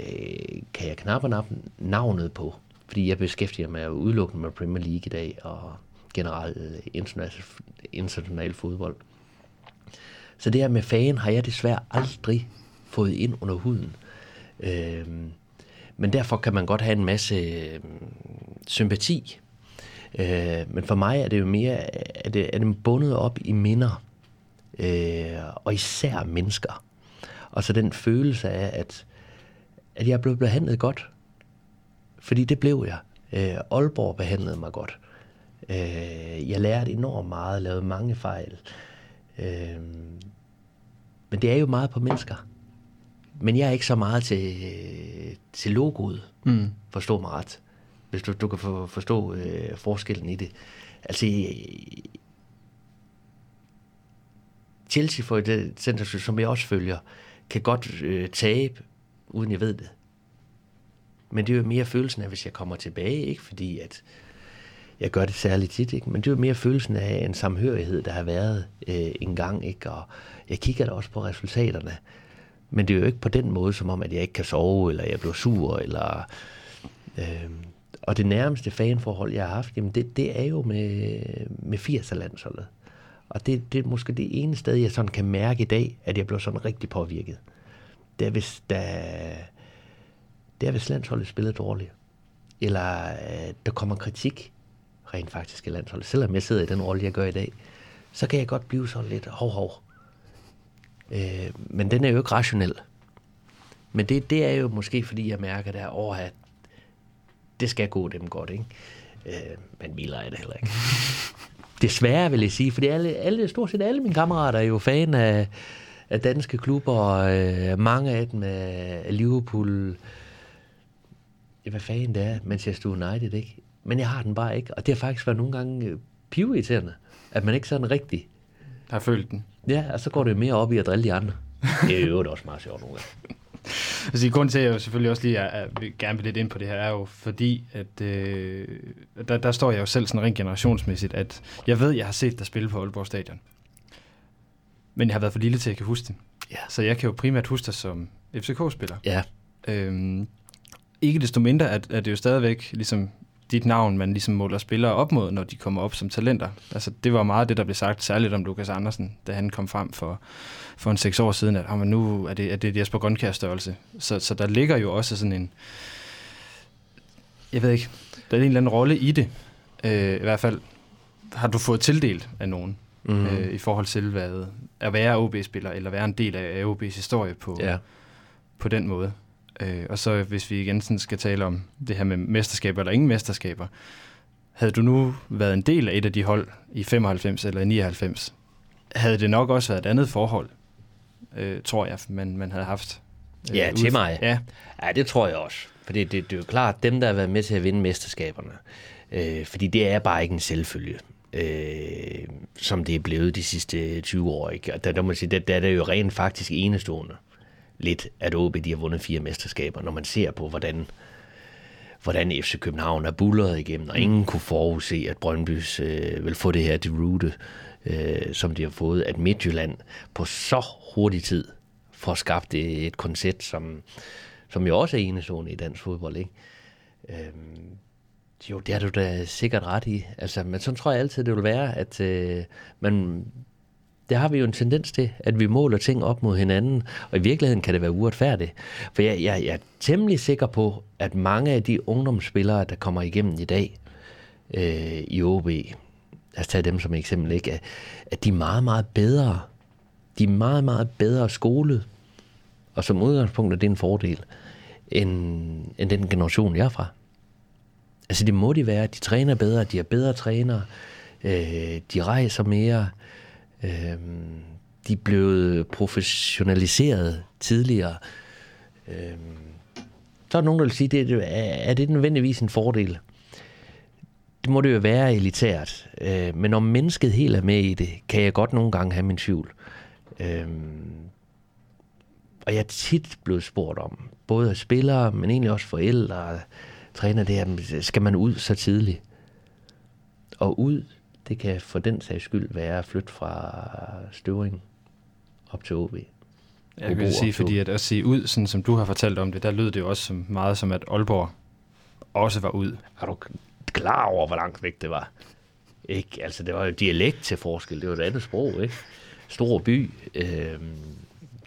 øh, kan jeg knap og navnet på. Fordi jeg beskæftiger mig udelukkende med Premier League i dag, og generelt øh, international, international fodbold. Så det her med fan har jeg desværre aldrig fået ind under huden. Øh, men derfor kan man godt have en masse øh, sympati. Øh, men for mig er det jo mere, at det, er det bundet op i minder. Øh, og især mennesker. Og så den følelse af, at, at jeg blev behandlet godt. Fordi det blev jeg. Øh, Aalborg behandlede mig godt. Øh, jeg lærte enormt meget, lavede mange fejl. Øh, men det er jo meget på mennesker. Men jeg er ikke så meget til, til logoet. Mm. Forstå mig ret. Hvis du, du kan for, forstå øh, forskellen i det. Altså, Chelsea for det center, som jeg også følger, kan godt øh, tabe, uden jeg ved det. Men det er jo mere følelsen af, hvis jeg kommer tilbage, ikke fordi at jeg gør det særligt tit, ikke? men det er jo mere følelsen af en samhørighed, der har været øh, en gang, ikke? og jeg kigger da også på resultaterne. Men det er jo ikke på den måde, som om, at jeg ikke kan sove, eller jeg bliver sur, eller... Øh, og det nærmeste fanforhold, jeg har haft, jamen det, det er jo med, med 80'er-landsholdet. Og det, det er måske det ene sted, jeg sådan kan mærke i dag, at jeg bliver sådan rigtig påvirket. Det er, hvis, der, det er, hvis landsholdet spiller dårligt. Eller øh, der kommer kritik rent faktisk i landsholdet. Selvom jeg sidder i den rolle, jeg gør i dag, så kan jeg godt blive sådan lidt hov, hov. Øh, men den er jo ikke rationel. Men det, det er jo måske, fordi jeg mærker der over, at det skal gå dem godt, ikke? Øh, men Miller er det heller ikke. [LAUGHS] Desværre vil jeg sige, fordi alle, alle, stort set alle mine kammerater er jo fan af, af danske klubber, øh, mange af dem er Liverpool, ja, hvad fanden det er, Manchester United, ikke? Men jeg har den bare ikke, og det har faktisk været nogle gange øh, pivirriterende, at man ikke sådan rigtig... Har følt den. Ja, og så går det mere op i at drille de andre. Det er jo også meget sjovt nogle gange. [LAUGHS] Altså, grunden til, at jeg selvfølgelig også lige er, er, gerne vil lidt ind på det her, er jo fordi, at øh, der, der står jeg jo selv sådan rent generationsmæssigt, at jeg ved, at jeg har set dig spille på Aalborg Stadion. Men jeg har været for lille til, at jeg kan huske det. Ja. Så jeg kan jo primært huske dig som FCK-spiller. Ja. Øhm, ikke desto mindre, at, at det jo stadigvæk ligesom dit navn, man ligesom måler spillere op mod, når de kommer op som talenter. Altså, det var meget det, der blev sagt, særligt om Lukas Andersen, da han kom frem for, for en seks år siden, at oh, men nu er det, er det Jesper Grønkær størrelse. Så, så der ligger jo også sådan en, jeg ved ikke, der er en eller anden rolle i det. Øh, I hvert fald har du fået tildelt af nogen, mm. øh, i forhold til hvad, at være OB-spiller, eller være en del af OB's historie på, ja. på den måde. Øh, og så hvis vi igen sådan skal tale om det her med mesterskaber eller ingen mesterskaber, havde du nu været en del af et af de hold i 95 eller i 99, havde det nok også været et andet forhold, øh, tror jeg, man, man havde haft. Øh, ja, til mig. Ja. ja, det tror jeg også. For det, det, det er jo klart, dem, der har været med til at vinde mesterskaberne, øh, fordi det er bare ikke en selvfølge øh, som det er blevet de sidste 20 år. Ikke? Og der, der, må sige, der, der er det jo rent faktisk enestående lidt, at OB de har vundet fire mesterskaber, når man ser på, hvordan, hvordan FC København er bullet igennem, og mm. ingen kunne forudse, at Brøndbys øh, vil få det her til rute, øh, som de har fået, at Midtjylland på så hurtig tid får skabt et, et koncept, som, som jo også er enestående i dansk fodbold. Ikke? Øhm, jo, det har du da sikkert ret i. Altså, men sådan tror jeg altid, det vil være, at øh, man det har vi jo en tendens til, at vi måler ting op mod hinanden, og i virkeligheden kan det være uretfærdigt. For jeg, jeg, jeg er temmelig sikker på, at mange af de ungdomsspillere, der kommer igennem i dag øh, i OB, lad os tage dem som eksempel, ikke, at de er meget, meget bedre. De er meget, meget bedre skolet Og som udgangspunkt er det en fordel, end, end den generation, jeg er fra. Altså det må de være. De træner bedre, de er bedre trænere, øh, de rejser mere, øh, de er blevet professionaliseret tidligere. Øh, så er der nogen, der vil sige, det, er det nødvendigvis en fordel? Det må det jo være elitært. Øh, men om mennesket helt er med i det, kan jeg godt nogle gange have min tvivl. Øh, og jeg er tit blevet spurgt om, både af spillere, men egentlig også forældre, træner det her, skal man ud så tidligt? Og ud, det kan for den sags skyld være at flytte fra Støvring op til OB. Jeg vil sige, fordi at, at se ud, sådan som du har fortalt om det, der lød det jo også som, meget som, at Aalborg også var ud. Er du klar over, hvor langt væk det var? Ikke? Altså, det var jo dialekt til forskel. Det var et andet sprog, ikke? Stor by. Øh,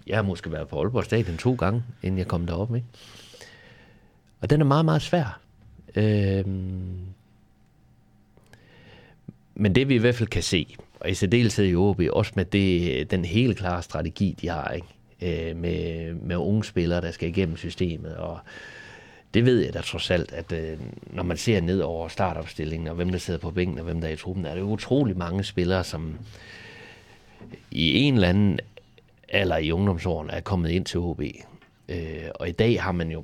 jeg har måske været på Aalborg Stadion to gange, inden jeg kom derop, ikke? Og den er meget, meget svær. Øh, men det vi i hvert fald kan se, og i særdeleshed i OB, også med det, den helt klare strategi, de har, ikke? Øh, med, med unge spillere, der skal igennem systemet, og det ved jeg da trods alt, at øh, når man ser ned over startopstillingen, og hvem der sidder på bænken, og hvem der er i truppen, er det utrolig mange spillere, som i en eller anden alder i ungdomsårene er kommet ind til OB. Øh, og i dag har man jo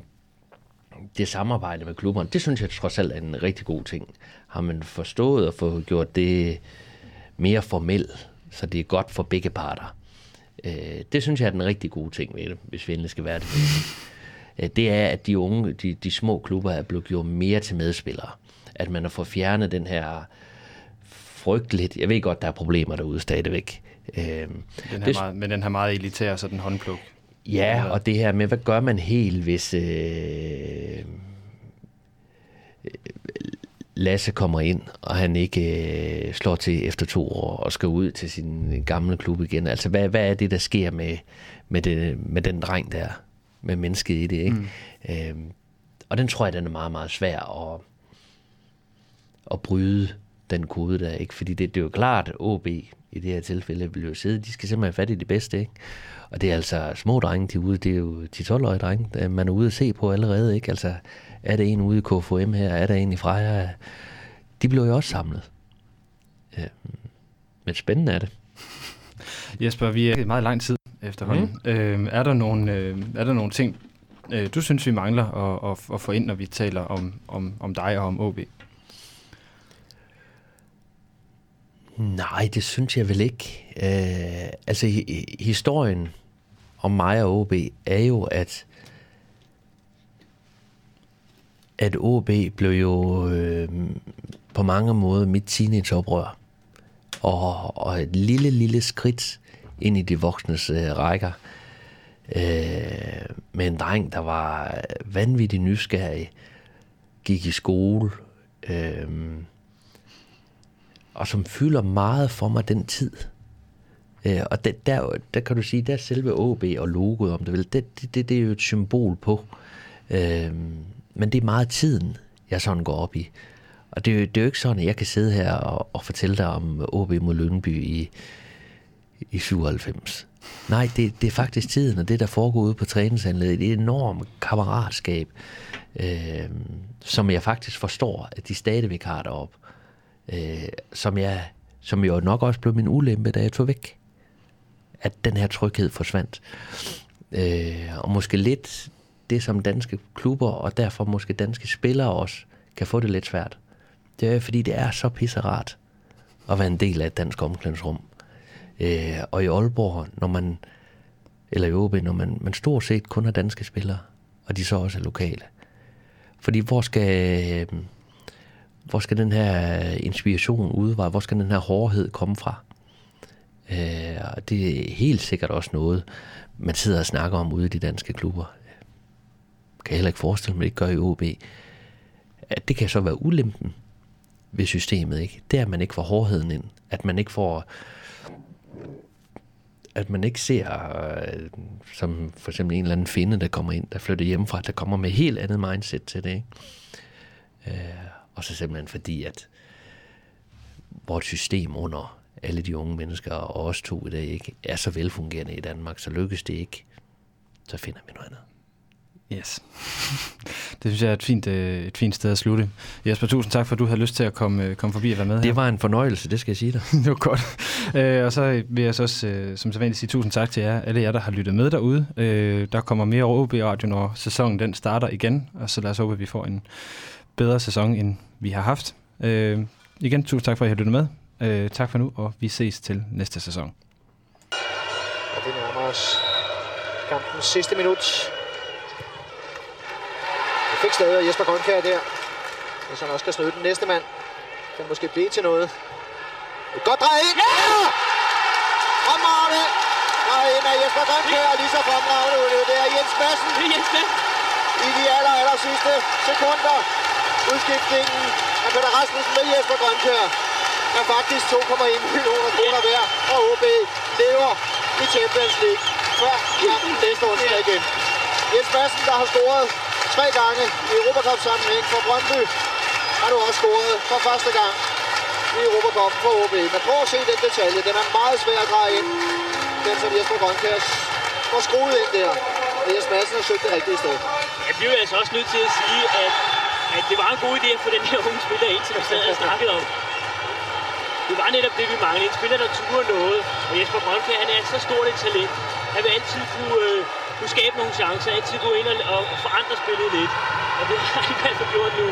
det samarbejde med klubberne, det synes jeg trods alt er en rigtig god ting. Har man forstået at få gjort det mere formelt, så det er godt for begge parter. Øh, det synes jeg er den rigtig gode ting ved det, hvis vi endelig skal være det. Øh, det er, at de unge, de, de små klubber er blevet gjort mere til medspillere. At man har fået fjernet den her frygteligt, jeg ved godt, der er problemer derude stadigvæk. Øh, den her det, meget, men den her meget elitære, så den håndpluk. Ja, og det her med, hvad gør man helt, hvis øh, Lasse kommer ind, og han ikke øh, slår til efter to år og skal ud til sin gamle klub igen. Altså, hvad, hvad er det, der sker med, med, det, med den dreng der, med mennesket i det, ikke? Mm. Øh, og den tror jeg, den er meget, meget svær at, at bryde den kode der, ikke? Fordi det, det er jo klart, OB i det her tilfælde vil jo sidde, de skal simpelthen have fat i det bedste, ikke? Og det er altså små drenge, de er ude, det er jo de 12-årige drenge, man er ude at se på allerede, ikke? Altså, er der en ude i KFM her, er der en i Freja? De bliver jo også samlet. Ja. Men spændende er det. [LAUGHS] Jesper, vi er meget lang tid efterhånden. Mm. Øh, er, der nogle, øh, er der nogle ting, øh, du synes, vi mangler at, at, at få ind, når vi taler om, om, om dig og om OB? Nej, det synes jeg vel ikke. Øh, altså, historien om mig og OB er jo, at at OB blev jo øh, på mange måder mit teenageoprør. Og, og et lille, lille skridt ind i de voksnes øh, rækker. Øh, med en dreng, der var vanvittig nysgerrig, gik i skole, øh, og som fylder meget for mig den tid. Øh, og det, der, der kan du sige, der er selve OB og logoet, om det vil, det, det, det, det er jo et symbol på. Øh, men det er meget tiden, jeg sådan går op i. Og det, det er jo ikke sådan, at jeg kan sidde her og, og fortælle dig om OB mod Lyngby i, i 97. Nej, det, det er faktisk tiden, og det, der foregår ude på træningsanlægget, det er et enormt kammeratskab, øh, som jeg faktisk forstår, at de stadigvæk har deroppe øh, som, jeg, som jo nok også blev min ulempe, da jeg tog væk. At den her tryghed forsvandt. Øh, og måske lidt det, som danske klubber, og derfor måske danske spillere også, kan få det lidt svært. Det er fordi, det er så pisserart at være en del af et dansk omklædningsrum. Øh, og i Aalborg, når man, eller i OB, når man, man stort set kun har danske spillere, og de så også er lokale. Fordi hvor skal, øh, hvor skal den her øh, inspiration udvare, hvor skal den her hårdhed komme fra? Øh, og det er helt sikkert også noget, man sidder og snakker om ude i de danske klubber. Øh, kan jeg heller ikke forestille mig, at det gør i OB. At det kan så være ulempen ved systemet, ikke? Det er, at man ikke får hårdheden ind. At man ikke får at man ikke ser, øh, som for eksempel en eller anden finde, der kommer ind, der flytter hjemmefra, der kommer med helt andet mindset til det. Ikke? Øh, og så simpelthen fordi, at vores system under alle de unge mennesker, og os to i dag, ikke, er så velfungerende i Danmark, så lykkes det ikke så finder vi noget andet. Yes. [LAUGHS] Det synes jeg er et fint, øh, et fint sted at slutte. Jesper, tusind tak for, at du havde lyst til at komme, øh, komme forbi og være med her. Det var en fornøjelse, det skal jeg sige dig. [LAUGHS] det var godt. Øh, og så vil jeg så også, øh, som sædvanligt, sige tusind tak til jer, alle jer, der har lyttet med derude. Øh, der kommer mere over OB Radio, når sæsonen den starter igen, og så lad os håbe, at vi får en bedre sæson, end vi har haft. Øh, igen, tusind tak for, at I har lyttet med. Øh, tak for nu, og vi ses til næste sæson. Og vi nærmer os kampens sidste minut. Vi fik stadig Jesper Grønkær der. Hvis han også skal snyde den næste mand, kan måske blive til noget. Et godt drej ind! Ja! Fremragende! Drej ind af Jesper Grønkær, og lige så fremragende ud. Det er Jens Madsen. Det er Jens Madsen. I de aller, aller sidste sekunder. Udskiftningen af Peter Rasmussen med Jesper Grønkær er faktisk 2,1 millioner kroner værd, og OB lever i Champions League før kampen næste onsdag igen. Jens Madsen, der har scoret tre gange i Europacup sammenhæng for Brøndby, har nu også scoret for første gang i Europacup for OB. Men prøv at se den detalje. Den er meget svær at dreje ind. Den som Jesper Grønkærs får skruet ind der. Og Jens Madsen har søgt det rigtige sted. Jeg bliver altså også nødt til at sige, at, at det var en god idé at få den her unge spiller ind, som vi sad og snakkede om. Det var netop det, vi manglede. En spiller, der turde noget. Og Jesper Grønkær, han er så stort et talent. Han vil altid kunne, øh, kunne skabe nogle chancer, altid gå ind og, og forandre spillet lidt. Og det har han i hvert fald gjort nu.